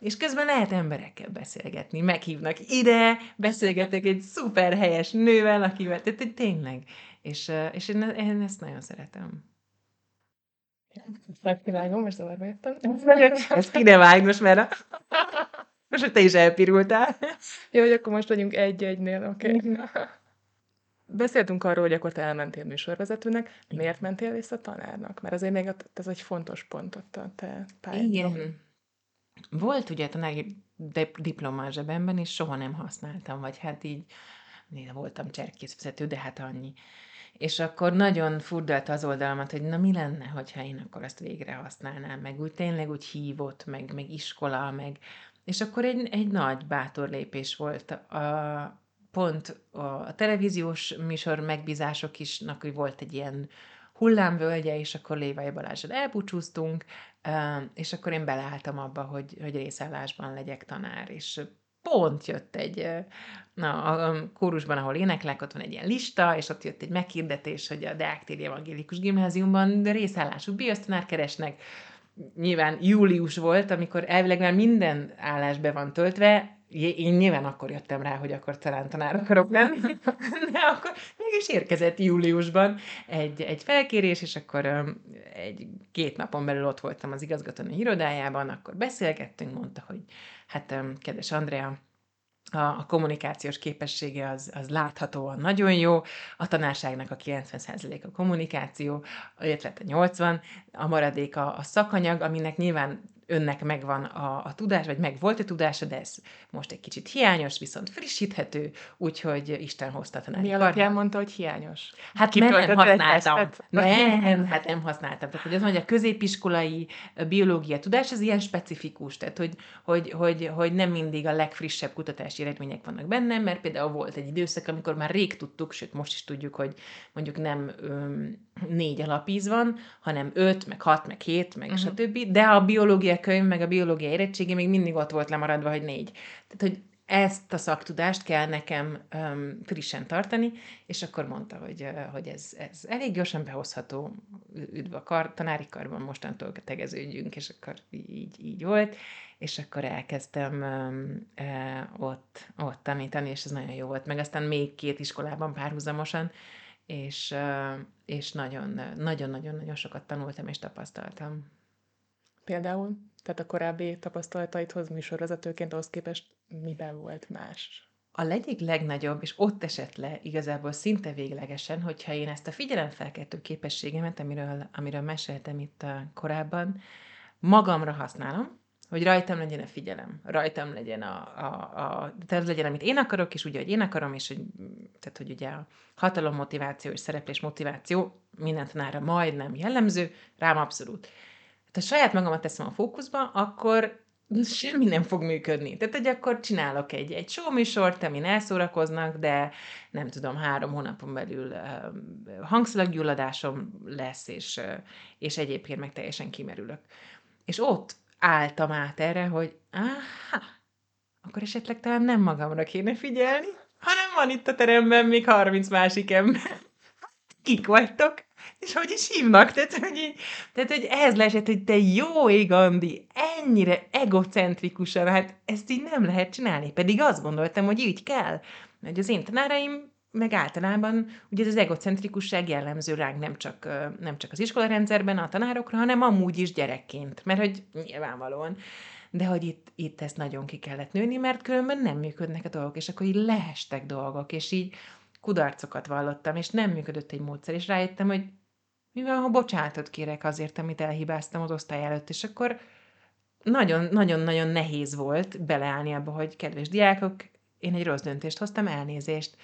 és közben lehet emberekkel beszélgetni, meghívnak ide, beszélgetek egy szuper helyes nővel, akivel, tehát tényleg. És, és én, én ezt nagyon szeretem. Megkivágom, most zavarba jöttem. Ezt ki ne vágj most, mert a... most, hogy te is elpirultál. Jó, hogy akkor most vagyunk egy-egynél, oké. Okay. Beszéltünk arról, hogy akkor te elmentél műsorvezetőnek. Miért mentél vissza tanárnak? Mert azért még ez egy fontos pont ott a te pályádon. Igen. Volt ugye tanári diploma zsebemben, és soha nem használtam, vagy hát így néha voltam cserkészvezető, de hát annyi. És akkor nagyon furdalt az oldalamat, hogy na mi lenne, hogyha én akkor azt végre használnám, meg úgy tényleg úgy hívott, meg, meg iskola, meg... És akkor egy, egy nagy bátor lépés volt. A, pont a televíziós műsor megbízások isnak, hogy volt egy ilyen hullámvölgye, és akkor Lévai Balázsad elbúcsúztunk, és akkor én beleálltam abba, hogy, hogy részállásban legyek tanár, és pont jött egy, na, a kórusban, ahol éneklek, ott van egy ilyen lista, és ott jött egy meghirdetés, hogy a Deák Téri Evangélikus Gimnáziumban biosztanár keresnek. Nyilván július volt, amikor elvileg már minden állás be van töltve, én nyilván akkor jöttem rá, hogy akkor talán tanár akarok lenni, de akkor még és érkezett júliusban egy, egy felkérés, és akkor egy két napon belül ott voltam az igazgatónő irodájában, akkor beszélgettünk, mondta, hogy hát kedves Andrea, a, a kommunikációs képessége az, az láthatóan nagyon jó, a tanárságnak a 90% a kommunikáció, illetve a 80, a maradék a, a szakanyag, aminek nyilván önnek megvan a, a tudás, vagy meg volt a tudása, de ez most egy kicsit hiányos, viszont frissíthető, úgyhogy Isten hozta tanári Mi alapján mondta, hogy hiányos? Hát mert nem használtam. Nem, hát nem használtam. Tehát, hogy az mondja, a középiskolai biológia tudás, ez ilyen specifikus, tehát, hogy, hogy, hogy, hogy nem mindig a legfrissebb kutatási eredmények vannak benne, mert például volt egy időszak, amikor már rég tudtuk, sőt most is tudjuk, hogy mondjuk nem öm, négy alapíz van, hanem öt, meg hat, meg hét, meg uh-huh. stb. De a biológia könyv, meg a biológia érettségi még mindig ott volt lemaradva, hogy négy. Tehát, hogy ezt a szaktudást kell nekem um, frissen tartani, és akkor mondta, hogy, uh, hogy ez, ez elég gyorsan behozható, üdv a kar, tanári karban mostantól tegeződjünk, és akkor így, így volt, és akkor elkezdtem um, uh, ott, ott tanítani, és ez nagyon jó volt, meg aztán még két iskolában párhuzamosan, és, és nagyon, nagyon-nagyon-nagyon sokat tanultam és tapasztaltam. Például? Tehát a korábbi tapasztalataidhoz műsorvezetőként ahhoz képest miben volt más? A egyik legnagyobb, és ott esett le igazából szinte véglegesen, hogyha én ezt a figyelemfelkeltő képességemet, amiről, amiről meséltem itt korábban, magamra használom, hogy rajtam legyen a figyelem, rajtam legyen a, a, a tehát legyen, amit én akarok, és úgy, hogy én akarom, és hogy, tehát, hogy ugye a hatalom motiváció és szereplés motiváció minden tanára majdnem jellemző, rám abszolút. Ha saját magamat teszem a fókuszba, akkor semmi nem fog működni. Tehát, hogy akkor csinálok egy, egy show műsort, amin elszórakoznak, de nem tudom, három hónapon belül uh, hangszalaggyulladásom lesz, és, uh, és egyébként meg teljesen kimerülök. És ott álltam át erre, hogy aha, akkor esetleg talán nem magamra kéne figyelni, hanem van itt a teremben még 30 másik ember. Kik vagytok? És hogy is hívnak? Tehát, hogy, így, tehát, hogy ehhez leesett, hogy te jó ég, Andi, ennyire egocentrikusan, hát ezt így nem lehet csinálni. Pedig azt gondoltam, hogy így kell. Hogy az én tanáraim meg általában ugye az egocentrikusság jellemző ránk nem csak, nem csak az iskolarendszerben, a tanárokra, hanem amúgy is gyerekként, mert hogy nyilvánvalóan. De hogy itt, itt ezt nagyon ki kellett nőni, mert különben nem működnek a dolgok, és akkor így leestek dolgok, és így kudarcokat vallottam, és nem működött egy módszer, és rájöttem, hogy mi van, ha bocsánatot kérek azért, amit elhibáztam az osztály előtt, és akkor nagyon-nagyon-nagyon nehéz volt beleállni abba, hogy kedves diákok, én egy rossz döntést hoztam, elnézést.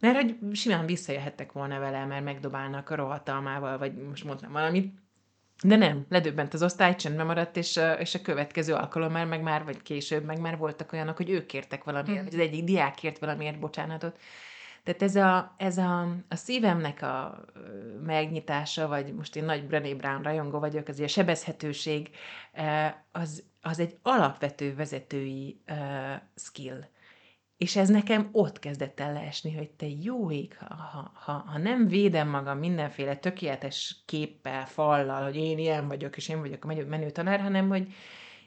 Mert hogy simán visszajöhettek volna vele, mert megdobálnak a rohatalmával, vagy most mondtam valamit. De nem, ledöbbent az osztály, csendben maradt, és, és a következő alkalommal meg már, vagy később meg már voltak olyanok, hogy ők kértek valamiért, hmm. vagy az egyik diák kért valamiért bocsánatot. Tehát ez a, ez a, a szívemnek a megnyitása, vagy most én nagy Brené Brown rajongó vagyok, az a sebezhetőség, az, az egy alapvető vezetői skill. És ez nekem ott kezdett el leesni, hogy te jó ég, ha, ha, ha nem védem magam mindenféle tökéletes képpel, fallal, hogy én ilyen vagyok, és én vagyok a menő tanár, hanem hogy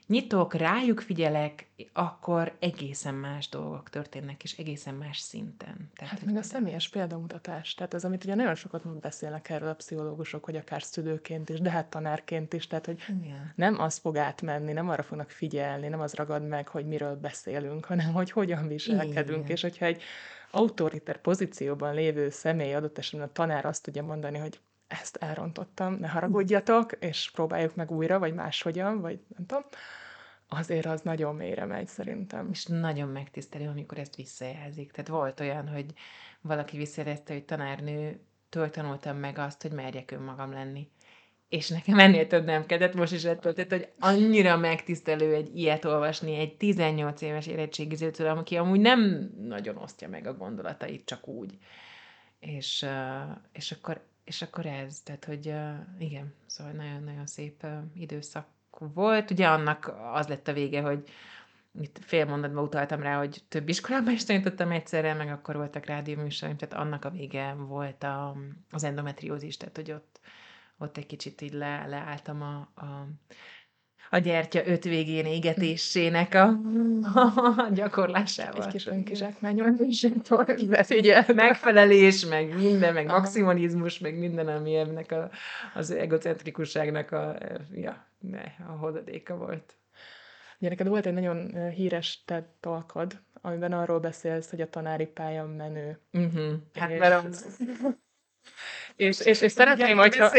nyitok, rájuk figyelek, akkor egészen más dolgok történnek, és egészen más szinten. Tehát, hát meg a személyes példamutatás. Tehát az, amit ugye nagyon sokat beszélnek erről a pszichológusok, hogy akár szülőként is, de hát tanárként is, tehát hogy Igen. nem az fog átmenni, nem arra fognak figyelni, nem az ragad meg, hogy miről beszélünk, hanem hogy hogyan viselkedünk, Igen. és hogyha egy autoriter pozícióban lévő személy adott esetben a tanár azt tudja mondani, hogy ezt elrontottam, ne haragudjatok, és próbáljuk meg újra, vagy máshogyan, vagy nem tudom, azért az nagyon mélyre megy szerintem. És nagyon megtisztelő, amikor ezt visszajelzik. Tehát volt olyan, hogy valaki visszajelezte, hogy tanárnő, től tanultam meg azt, hogy merjek önmagam lenni. És nekem ennél több nem kellett, most is ettől, tehát, hogy annyira megtisztelő egy ilyet olvasni egy 18 éves érettségizőtől, aki amúgy nem nagyon osztja meg a gondolatait, csak úgy. És, és akkor és akkor ez, tehát hogy igen, szóval nagyon-nagyon szép időszak volt. Ugye annak az lett a vége, hogy itt fél mondatban utaltam rá, hogy több iskolában is tanítottam egyszerre, meg akkor voltak rádióműsoraim, tehát annak a vége volt a, az endometriózis, tehát hogy ott, ott egy kicsit így le, leálltam a, a a gyertya öt végén égetésének a, a gyakorlásával. Egy kis önkizsákmányolásától Megfelelés, meg minden, meg maximalizmus, meg minden, ami ennek a, az egocentrikusságnak a, ja, ne, a hodadéka volt. Ugye neked volt egy nagyon híres TED talkod, amiben arról beszélsz, hogy a tanári pálya menő. Uh-huh. Hát és, mert és, és, és szeretném, hogyha, ha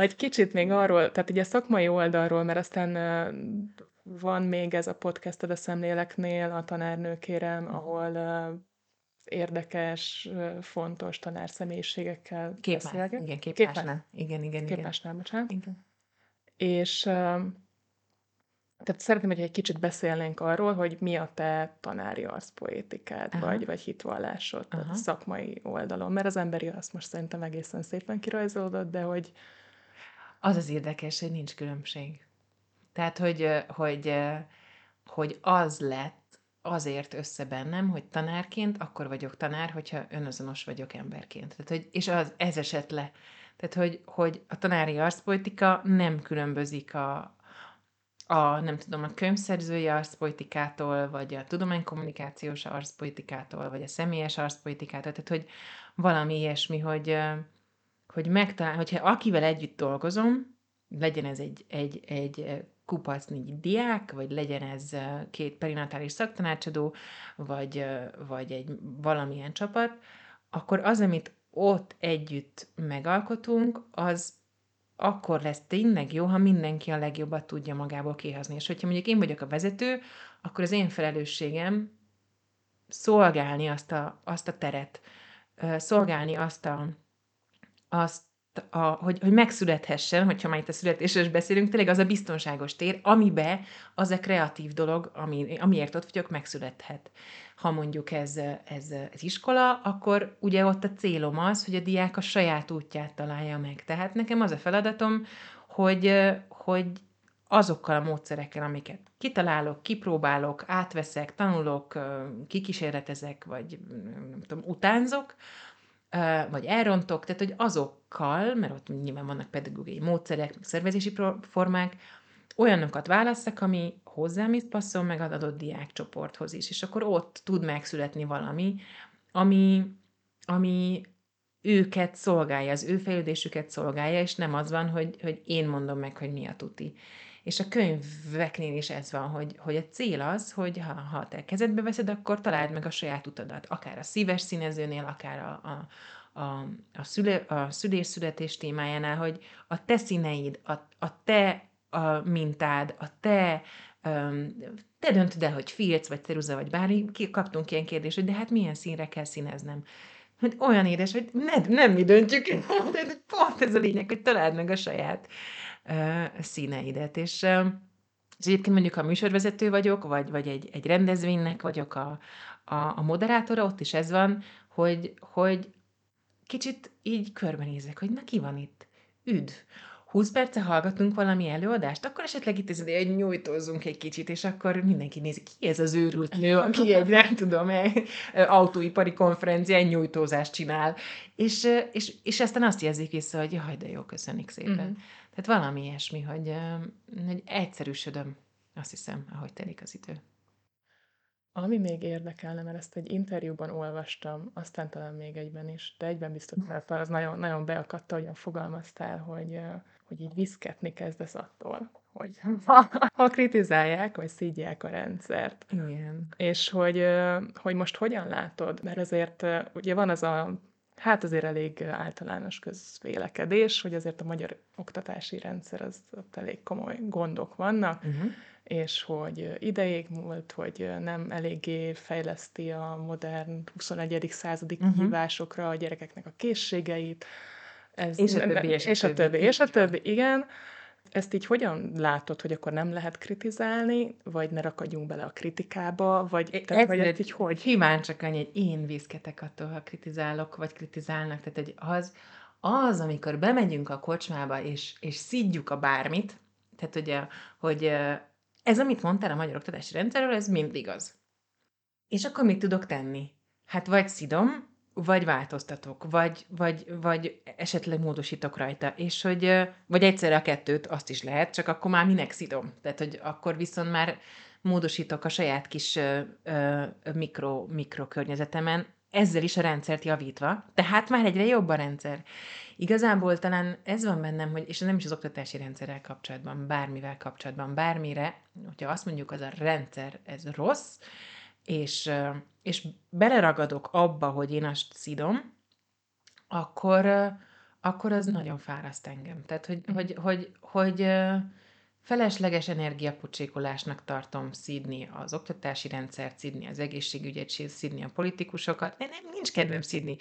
egy kicsit még arról, tehát ugye szakmai oldalról, mert aztán van még ez a podcasted a szemléleknél, a tanárnőkérem, mhm. ahol érdekes, fontos tanár személyiségekkel Képmás, Igen, képmásnál. Igen, igen, igen. Képmásnál, bocsánat. Igen. És tehát szeretném, hogy egy kicsit beszélnénk arról, hogy mi a te tanári arszpoétikád, Aha. vagy, vagy hitvallásod, tehát szakmai oldalon. Mert az emberi azt most szerintem egészen szépen kirajzolódott, de hogy, az az érdekes, hogy nincs különbség. Tehát, hogy, hogy, hogy az lett azért össze bennem, hogy tanárként akkor vagyok tanár, hogyha önazonos vagyok emberként. Tehát, hogy, és az, ez esett le. Tehát, hogy, hogy a tanári arszpolitika nem különbözik a, a, nem tudom, a könyvszerzői arszpolitikától, vagy a tudománykommunikációs arszpolitikától, vagy a személyes arszpolitikától, tehát, hogy valami ilyesmi, hogy, hogy megtalál, hogyha akivel együtt dolgozom, legyen ez egy, egy, egy kupacnyi diák, vagy legyen ez két perinatális szaktanácsadó, vagy, vagy egy valamilyen csapat, akkor az, amit ott együtt megalkotunk, az akkor lesz tényleg jó, ha mindenki a legjobbat tudja magából kihozni. És hogyha mondjuk én vagyok a vezető, akkor az én felelősségem szolgálni azt a, azt a teret, szolgálni azt a, azt, a, hogy, hogy megszülethessen, hogyha már itt a születésről beszélünk, tényleg az a biztonságos tér, amibe az a kreatív dolog, ami, amiért ott vagyok, megszülethet. Ha mondjuk ez, ez, ez iskola, akkor ugye ott a célom az, hogy a diák a saját útját találja meg. Tehát nekem az a feladatom, hogy, hogy azokkal a módszerekkel, amiket kitalálok, kipróbálok, átveszek, tanulok, kikísérletezek, vagy nem tudom, utánzok, vagy elrontok, tehát hogy azokkal, mert ott nyilván vannak pedagógiai módszerek, szervezési formák, olyanokat válasszak, ami hozzám is passzol, meg az adott diákcsoporthoz is, és akkor ott tud megszületni valami, ami, ami őket szolgálja, az ő fejlődésüket szolgálja, és nem az van, hogy, hogy én mondom meg, hogy mi a tuti. És a könyveknél is ez van, hogy, hogy a cél az, hogy ha, ha te kezedbe veszed, akkor találd meg a saját utadat. Akár a szíves színezőnél, akár a, a, a, a, szüle, a szülés-születés témájánál, hogy a te színeid, a, a te a mintád, a te um, te döntöd el, hogy filc, vagy ceruza, vagy bármi, kaptunk ilyen kérdést, hogy de hát milyen színre kell színeznem. Hogy olyan édes, hogy ne, nem mi döntjük, de pont ez a lényeg, hogy találd meg a saját színeidet. És, és egyébként mondjuk, ha műsorvezető vagyok, vagy, vagy egy, egy rendezvénynek vagyok a, a, a moderátora, ott is ez van, hogy, hogy kicsit így körbenézek, hogy na ki van itt? Üdv! 20 perce hallgatunk valami előadást, akkor esetleg itt ez egy nyújtózzunk egy kicsit, és akkor mindenki nézi, ki ez az őrült nő, aki egy, nem tudom, egy autóipari konferencián nyújtózást csinál. És, és, és aztán azt jelzik vissza, hogy jaj, de jó, köszönjük szépen. Mm-hmm. Tehát valami ilyesmi, hogy, hogy egyszerűsödöm, azt hiszem, ahogy telik az idő. Ami még érdekelne, mert ezt egy interjúban olvastam, aztán talán még egyben is, de egyben biztos, mert az nagyon, nagyon beakadta, hogyan fogalmaztál, hogy, hogy így viszketni kezdesz attól, hogy ha, ha kritizálják, vagy szídják a rendszert. Igen. És hogy, hogy most hogyan látod, mert azért ugye van az a hát azért elég általános közvélekedés, hogy azért a magyar oktatási rendszer az ott elég komoly gondok vannak, uh-huh. és hogy ideig múlt, hogy nem eléggé fejleszti a modern 21. századi uh-huh. kihívásokra a gyerekeknek a készségeit. Ez, és a többi, és, és a többi, és a többi, igen. Ezt így hogyan látod, hogy akkor nem lehet kritizálni, vagy ne rakadjunk bele a kritikába, vagy, tehát, vagy ezt így hogy? Himán csak annyi, hogy én viszketek attól, ha kritizálok, vagy kritizálnak. Tehát hogy az, az, amikor bemegyünk a kocsmába, és, és szidjuk a bármit, tehát ugye, hogy ez, amit mondtál a magyar oktatási rendszerről, ez mind igaz. És akkor mit tudok tenni? Hát vagy szidom, vagy változtatok, vagy, vagy, vagy esetleg módosítok rajta, és hogy, vagy egyszerre a kettőt, azt is lehet, csak akkor már minek szidom. Tehát, hogy akkor viszont már módosítok a saját kis mikro, mikro környezetemen, ezzel is a rendszert javítva, tehát már egyre jobb a rendszer. Igazából talán ez van bennem, hogy, és nem is az oktatási rendszerrel kapcsolatban, bármivel kapcsolatban, bármire, hogyha azt mondjuk, az a rendszer, ez rossz, és, és beleragadok abba, hogy én azt szidom, akkor, akkor az nagyon fáraszt engem. Tehát, hogy, hogy, hogy, hogy felesleges energiapocsékolásnak tartom szídni az oktatási rendszert, szídni az egészségügyet, szídni a politikusokat. De nem, nincs kedvem szídni.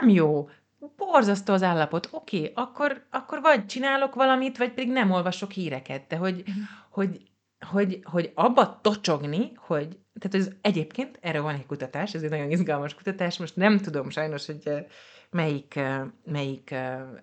Nem jó. Borzasztó az állapot. Oké, okay, akkor, akkor vagy csinálok valamit, vagy pedig nem olvasok híreket. De hogy, mm. hogy, hogy, hogy abba tocsogni, hogy tehát ez egyébként, erre van egy kutatás, ez egy nagyon izgalmas kutatás, most nem tudom sajnos, hogy melyik, melyik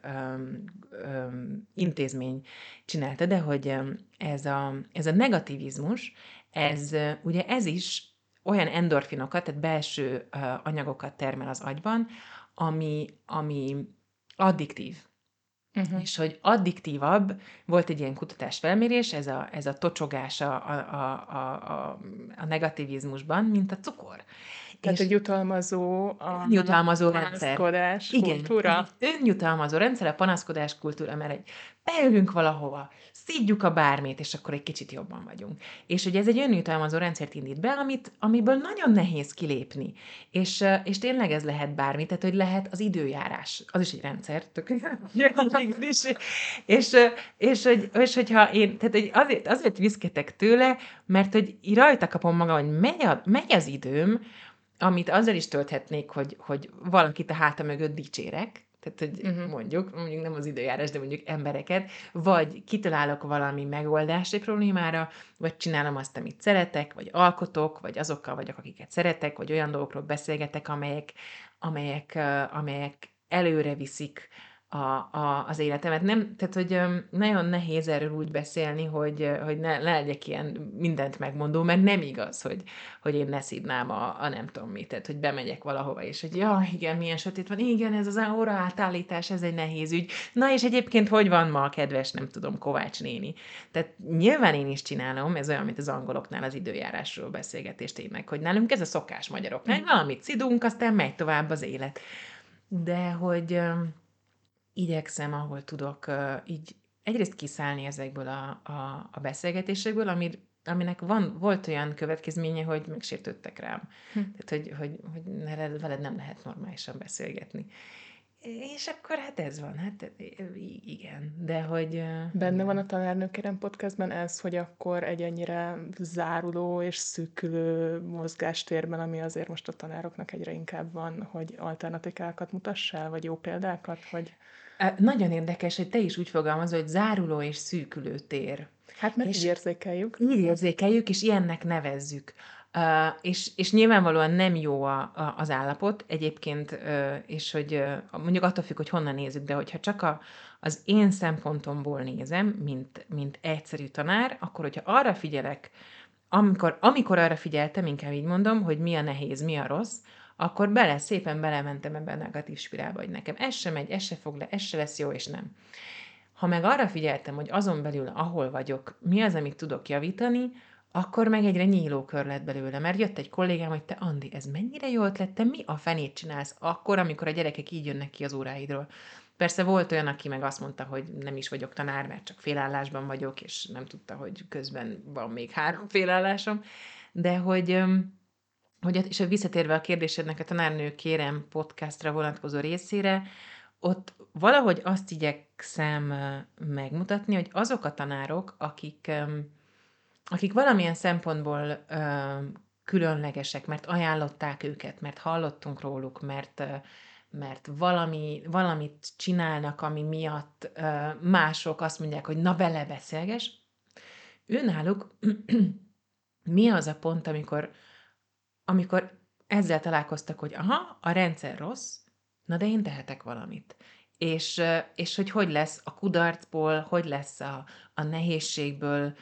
um, um, intézmény csinálta, de hogy ez a, ez a negativizmus, ez ugye ez is olyan endorfinokat, tehát belső anyagokat termel az agyban, ami, ami addiktív. Uh-huh. És hogy addiktívabb, volt egy ilyen kutatás felmérés, ez a, ez a tocsogás a, a, a, a, a negativizmusban, mint a cukor. Tehát egy jutalmazó, a jutalmazó rendszer. kultúra. Igen, önjutalmazó rendszer, a panaszkodás kultúra, mert egy beülünk valahova, szídjuk a bármét, és akkor egy kicsit jobban vagyunk. És hogy ez egy önjutalmazó rendszert indít be, amit, amiből nagyon nehéz kilépni. És, és tényleg ez lehet bármi, tehát hogy lehet az időjárás, az is egy rendszer, tök, és, és, és, hogy, és hogyha én, tehát hogy azért, azért viszketek tőle, mert hogy rajta kapom magam, hogy megy, a, megy az időm, amit azzal is tölthetnék, hogy, hogy valakit a háta mögött dicsérek, tehát, hogy uh-huh. mondjuk, mondjuk nem az időjárás, de mondjuk embereket, vagy kitalálok valami megoldást egy problémára, vagy csinálom azt, amit szeretek, vagy alkotok, vagy azokkal vagyok, akiket szeretek, vagy olyan dolgokról beszélgetek, amelyek, amelyek, amelyek előre viszik a, a, az életemet. Nem, tehát, hogy nagyon nehéz erről úgy beszélni, hogy, hogy ne, ne legyek ilyen mindent megmondó, mert nem igaz, hogy, hogy én ne szidnám a, a nem tudom mit, tehát, hogy bemegyek valahova, és hogy ja, igen, milyen sötét van, igen, ez az óra átállítás, ez egy nehéz ügy. Na, és egyébként hogy van ma a kedves, nem tudom, Kovács néni? Tehát nyilván én is csinálom, ez olyan, mint az angoloknál az időjárásról beszélgetést tényleg, hogy nálunk ez a szokás magyaroknál, valamit szidunk, aztán megy tovább az élet. De hogy igyekszem, ahol tudok, így egyrészt kiszállni ezekből a, a, a beszélgetésekből, amir, aminek van, volt olyan következménye, hogy megsértődtek rám. Hm. Tehát, hogy, hogy, hogy veled nem lehet normálisan beszélgetni. És akkor hát ez van, hát igen, de hogy... Benne van a Tanárnőkérem podcastben ez, hogy akkor egy ennyire záruló és szűkülő mozgástérben, ami azért most a tanároknak egyre inkább van, hogy alternatikákat mutassál, vagy jó példákat, vagy... Nagyon érdekes, hogy te is úgy fogalmazol, hogy záruló és szűkülő tér. Hát mert és így érzékeljük. Így érzékeljük, és ilyennek nevezzük. Uh, és, és nyilvánvalóan nem jó a, a, az állapot egyébként, uh, és hogy uh, mondjuk attól függ, hogy honnan nézzük, de hogyha csak a, az én szempontomból nézem, mint, mint egyszerű tanár, akkor hogyha arra figyelek, amikor, amikor arra figyeltem, inkább így mondom, hogy mi a nehéz, mi a rossz, akkor bele, szépen belementem ebbe a negatív spirálba, hogy nekem ez sem megy, ez se fog le, ez se lesz jó, és nem. Ha meg arra figyeltem, hogy azon belül, ahol vagyok, mi az, amit tudok javítani, akkor meg egyre nyíló kör lett belőle, mert jött egy kollégám, hogy te Andi, ez mennyire jó ötlet, te mi a fenét csinálsz akkor, amikor a gyerekek így jönnek ki az óráidról. Persze volt olyan, aki meg azt mondta, hogy nem is vagyok tanár, mert csak félállásban vagyok, és nem tudta, hogy közben van még három félállásom, de hogy hogy, és visszatérve a kérdésednek a tanárnő kérem podcastra vonatkozó részére, ott valahogy azt igyekszem megmutatni, hogy azok a tanárok, akik, akik valamilyen szempontból különlegesek, mert ajánlották őket, mert hallottunk róluk, mert, mert valami, valamit csinálnak, ami miatt mások azt mondják, hogy na bele beszélges, őnáluk mi az a pont, amikor amikor ezzel találkoztak, hogy aha, a rendszer rossz, na de én tehetek valamit. És, és hogy hogy lesz a kudarcból, hogy lesz a, a nehézségből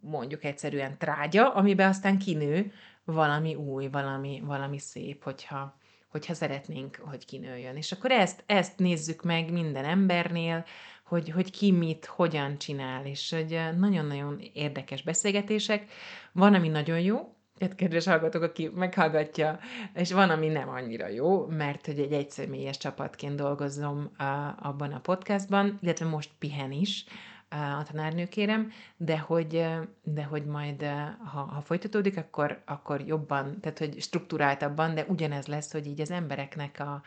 mondjuk egyszerűen trágya, amiben aztán kinő valami új, valami, valami szép, hogyha, hogyha szeretnénk, hogy kinőjön. És akkor ezt, ezt nézzük meg minden embernél, hogy, hogy ki mit, hogyan csinál, és hogy nagyon-nagyon érdekes beszélgetések. Van, ami nagyon jó, tehát kedves hallgatók, aki meghallgatja, és van, ami nem annyira jó, mert hogy egy egyszemélyes csapatként dolgozom a, abban a podcastban, illetve most pihen is a tanárnő kérem, de hogy, de hogy majd, ha, ha folytatódik, akkor, akkor jobban, tehát hogy struktúráltabban, de ugyanez lesz, hogy így az embereknek a,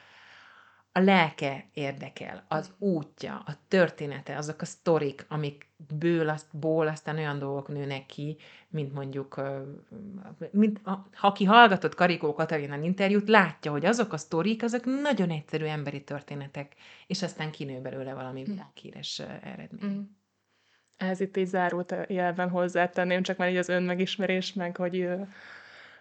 a lelke érdekel, az útja, a története, azok a sztorik, amikből azt, ból aztán olyan dolgok nőnek ki, mint mondjuk, mint, ha aki hallgatott Karikó Katalina interjút, látja, hogy azok a sztorik, azok nagyon egyszerű emberi történetek, és aztán kinő belőle valami hm. világhíres eredmény. Mm. Ez itt így zárult jelben hozzátenném, csak már így az önmegismerés, meg hogy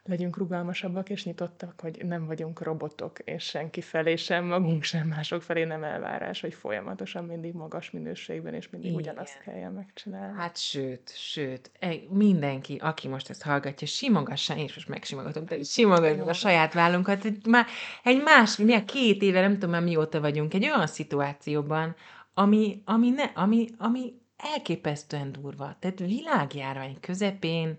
legyünk rugalmasabbak és nyitottak, hogy nem vagyunk robotok, és senki felé sem, magunk sem, mások felé nem elvárás, hogy folyamatosan mindig magas minőségben, és mindig Igen. ugyanazt kelljen megcsinálni. Hát sőt, sőt, mindenki, aki most ezt hallgatja, simogassa, én is most megsimogatom, de simogatom a saját vállunkat, hogy már egy más, mi két éve, nem tudom már mióta vagyunk, egy olyan szituációban, ami, ami, ne, ami, ami elképesztően durva. Tehát világjárvány közepén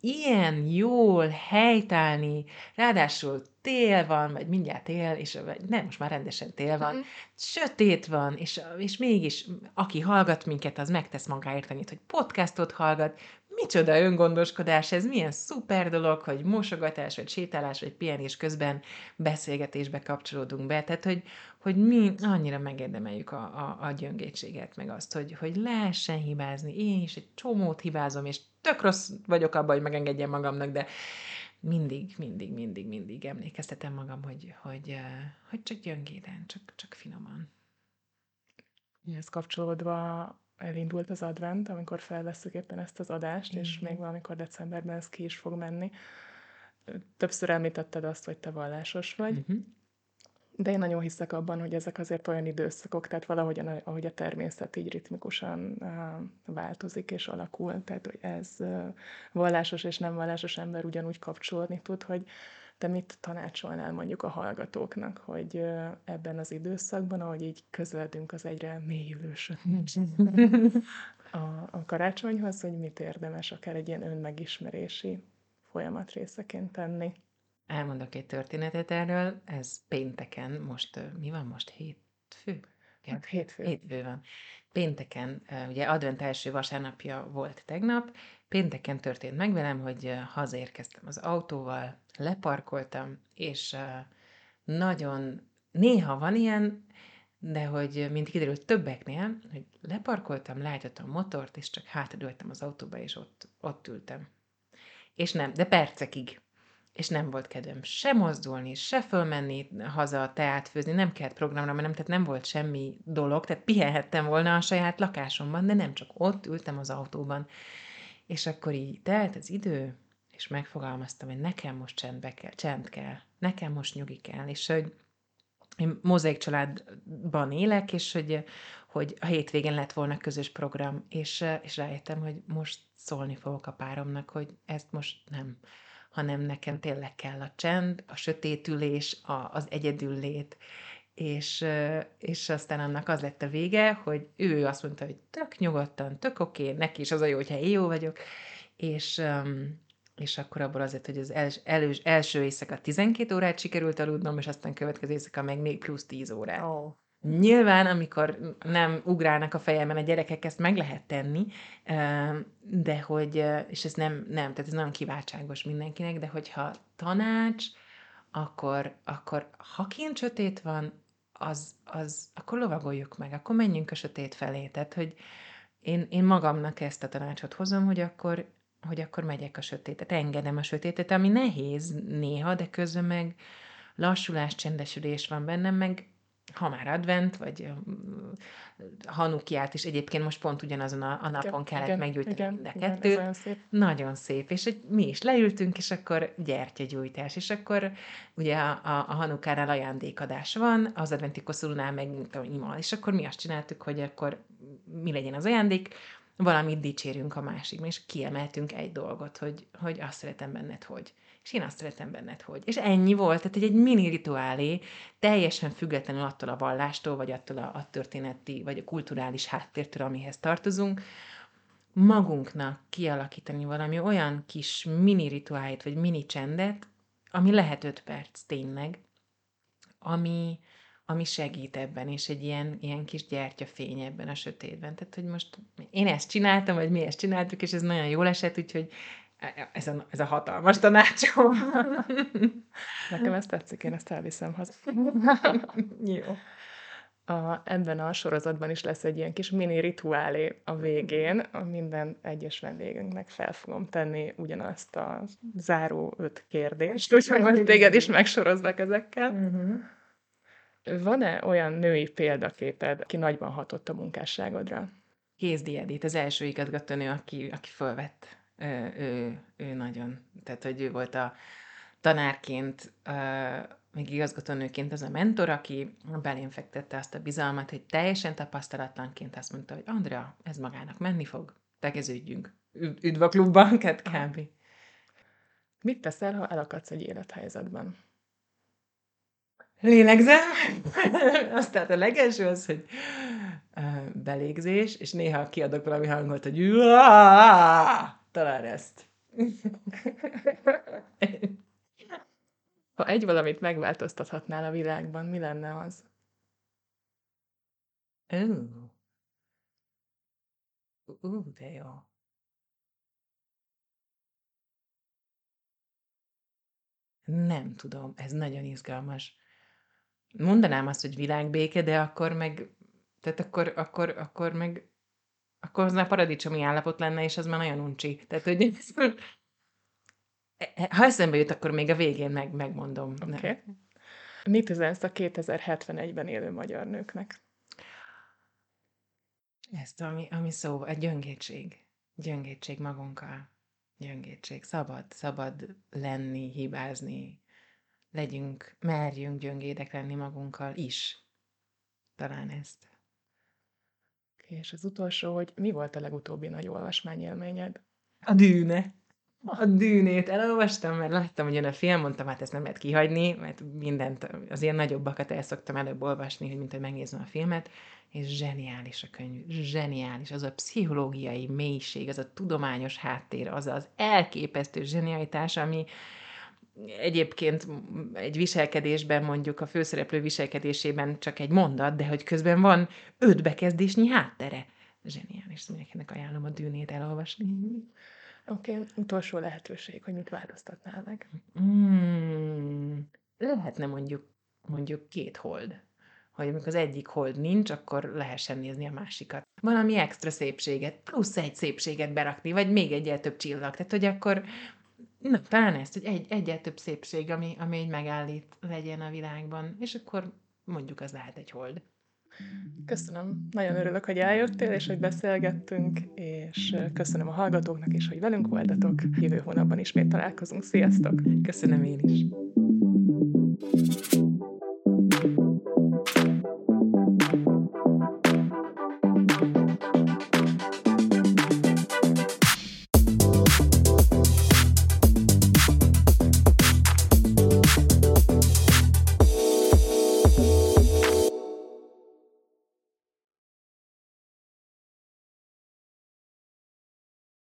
ilyen jól helytállni, ráadásul tél van, vagy mindjárt tél, és nem, most már rendesen tél van, mm. sötét van, és, és mégis aki hallgat minket, az megtesz magáért annyit, hogy podcastot hallgat, micsoda öngondoskodás, ez milyen szuper dolog, hogy mosogatás, vagy sétálás, vagy pihenés közben beszélgetésbe kapcsolódunk be, tehát hogy, hogy mi annyira megérdemeljük a, a, a gyöngétséget, meg azt, hogy, hogy lehessen hibázni. Én is egy csomót hibázom, és tök rossz vagyok abban, hogy megengedjem magamnak, de mindig, mindig, mindig, mindig emlékeztetem magam, hogy, hogy, hogy csak gyöngéden, csak, csak finoman. Ehhez kapcsolódva elindult az advent, amikor felveszük éppen ezt az adást, mm-hmm. és még valamikor decemberben ez ki is fog menni. Többször említetted azt, hogy te vallásos vagy, mm-hmm. De én nagyon hiszek abban, hogy ezek azért olyan időszakok, tehát valahogyan, ahogy a természet így ritmikusan változik és alakul, tehát hogy ez vallásos és nem vallásos ember ugyanúgy kapcsolódni tud, hogy te mit tanácsolnál mondjuk a hallgatóknak, hogy ebben az időszakban, ahogy így közeledünk az egyre mélyülős a, a karácsonyhoz, hogy mit érdemes akár egy ilyen önmegismerési folyamat részeként tenni? Elmondok egy történetet erről, ez pénteken, most mi van most, hétfő? Hát hétfő. Hétfő van. Pénteken, ugye advent első vasárnapja volt tegnap, pénteken történt meg velem, hogy hazaérkeztem az autóval, leparkoltam, és nagyon, néha van ilyen, de hogy mint kiderült többeknél, hogy leparkoltam, leállítottam a motort, és csak hátradőltem az autóba, és ott, ott ültem. És nem, de percekig. És nem volt kedvem se mozdulni, se fölmenni haza teát főzni, nem kellett programra, mert nem, tehát nem volt semmi dolog, tehát pihenhettem volna a saját lakásomban, de nem csak ott ültem az autóban. És akkor így telt az idő, és megfogalmaztam, hogy nekem most csendbe kell, csend kell, nekem most nyugi kell, és hogy én mozaik családban élek, és hogy, hogy a hétvégén lett volna közös program, és, és rájöttem, hogy most szólni fogok a páromnak, hogy ezt most nem, hanem nekem tényleg kell a csend, a sötétülés, a, az egyedüllét, és, és aztán annak az lett a vége, hogy ő azt mondta, hogy tök nyugodtan, tök oké, okay, neki is az a jó, hogyha én jó vagyok, és, és akkor abból azért, hogy az els, elős, első éjszaka 12 órát sikerült aludnom, és aztán következő éjszaka meg még plusz 10 órát. Oh. Nyilván, amikor nem ugrálnak a fejemben a gyerekek, ezt meg lehet tenni, de hogy, és ez nem, nem, tehát ez nagyon kiváltságos mindenkinek, de hogyha tanács, akkor, akkor ha kint sötét van, az, az, akkor lovagoljuk meg, akkor menjünk a sötét felé. Tehát, hogy én, én magamnak ezt a tanácsot hozom, hogy akkor, hogy akkor megyek a sötétet, engedem a sötétet, ami nehéz néha, de közben meg lassulás, csendesülés van bennem, meg ha már advent, vagy hanukiát is egyébként most pont ugyanazon a, a napon kellett igen, meggyújtani igen, mind a kettőt. Igen, szép. Nagyon szép. És hogy mi is leültünk, és akkor gyertyagyújtás. És akkor ugye a, a, a hanukánál ajándékadás van, az adventi koszorúnál meg imal. És akkor mi azt csináltuk, hogy akkor mi legyen az ajándék, valamit dicsérünk a másikban, és kiemeltünk egy dolgot, hogy, hogy azt szeretem benned, hogy és én azt szeretem benned, hogy. És ennyi volt, tehát egy, egy mini rituálé, teljesen függetlenül attól a vallástól, vagy attól a, a történeti, vagy a kulturális háttértől, amihez tartozunk, magunknak kialakítani valami olyan kis mini rituálit, vagy mini csendet, ami lehet öt perc tényleg, ami, ami segít ebben, és egy ilyen, ilyen kis gyertyafény ebben a sötétben. Tehát, hogy most én ezt csináltam, vagy mi ezt csináltuk, és ez nagyon jól esett, úgyhogy ez a, ez a hatalmas tanácsom. Nekem ezt tetszik, én ezt elviszem haza. Jó. A, ebben a sorozatban is lesz egy ilyen kis mini rituálé a végén, a minden egyes vendégünknek fel fogom tenni ugyanazt a záró öt kérdést, úgyhogy majd téged is megsoroznak ezekkel. Uh-huh. Van-e olyan női példaképed, aki nagyban hatott a munkásságodra? Kézdi Edith, az első igazgatónő, aki, aki fölvett. Ő, ő, ő nagyon. Tehát, hogy ő volt a tanárként még igazgatónőként az a mentor, aki belém fektette azt a bizalmat, hogy teljesen tapasztalatlanként azt mondta, hogy Andrea, ez magának menni fog, tegeződjünk. Üdv a klubban, kb. Mit teszel, ha elakadsz egy élethelyzetben? Lélegzem. Azt tehát a legelső az, hogy belégzés, és néha kiadok valami hangot, hogy talán ezt. Ha egy valamit megváltoztathatnál a világban, mi lenne az? Ó. Ú, de jó. Nem tudom, ez nagyon izgalmas. Mondanám azt, hogy világbéke, de akkor meg, tehát akkor, akkor, akkor meg, akkor az már paradicsomi állapot lenne, és az már nagyon uncsi. Tehát, hogy ha eszembe jut, akkor még a végén meg, megmondom. Okay. Mit üzensz a 2071-ben élő magyar nőknek? Ezt, ami, ami szó, egy gyöngétség. Gyöngétség magunkkal. Gyöngétség. Szabad, szabad lenni, hibázni. Legyünk, merjünk gyöngédek lenni magunkkal is. Talán ezt. És az utolsó, hogy mi volt a legutóbbi nagy olvasmányélményed? A dűne. A dűnét elolvastam, mert láttam, hogy jön a film, mondtam, hát ezt nem lehet kihagyni, mert mindent, az ilyen nagyobbakat el szoktam előbb olvasni, hogy mint hogy megnézem a filmet, és zseniális a könyv, zseniális, az a pszichológiai mélység, az a tudományos háttér, az az elképesztő zsenialitás, ami egyébként egy viselkedésben, mondjuk a főszereplő viselkedésében csak egy mondat, de hogy közben van öt bekezdésnyi háttere. Zseniális, mindenkinek ajánlom a dűnét elolvasni. Oké, okay. utolsó lehetőség, hogy mit változtatnál meg. Mm, lehetne mondjuk, mondjuk két hold. Hogy amikor az egyik hold nincs, akkor lehessen nézni a másikat. Valami extra szépséget, plusz egy szépséget berakni, vagy még egyel több csillag. Tehát, hogy akkor Na, talán ezt, hogy egy, egyel több szépség, ami, ami egy megállít legyen a világban, és akkor mondjuk az lehet egy hold. Köszönöm. Nagyon örülök, hogy eljöttél, és hogy beszélgettünk, és köszönöm a hallgatóknak is, hogy velünk voltatok. Jövő hónapban ismét találkozunk. Sziasztok! Köszönöm én is.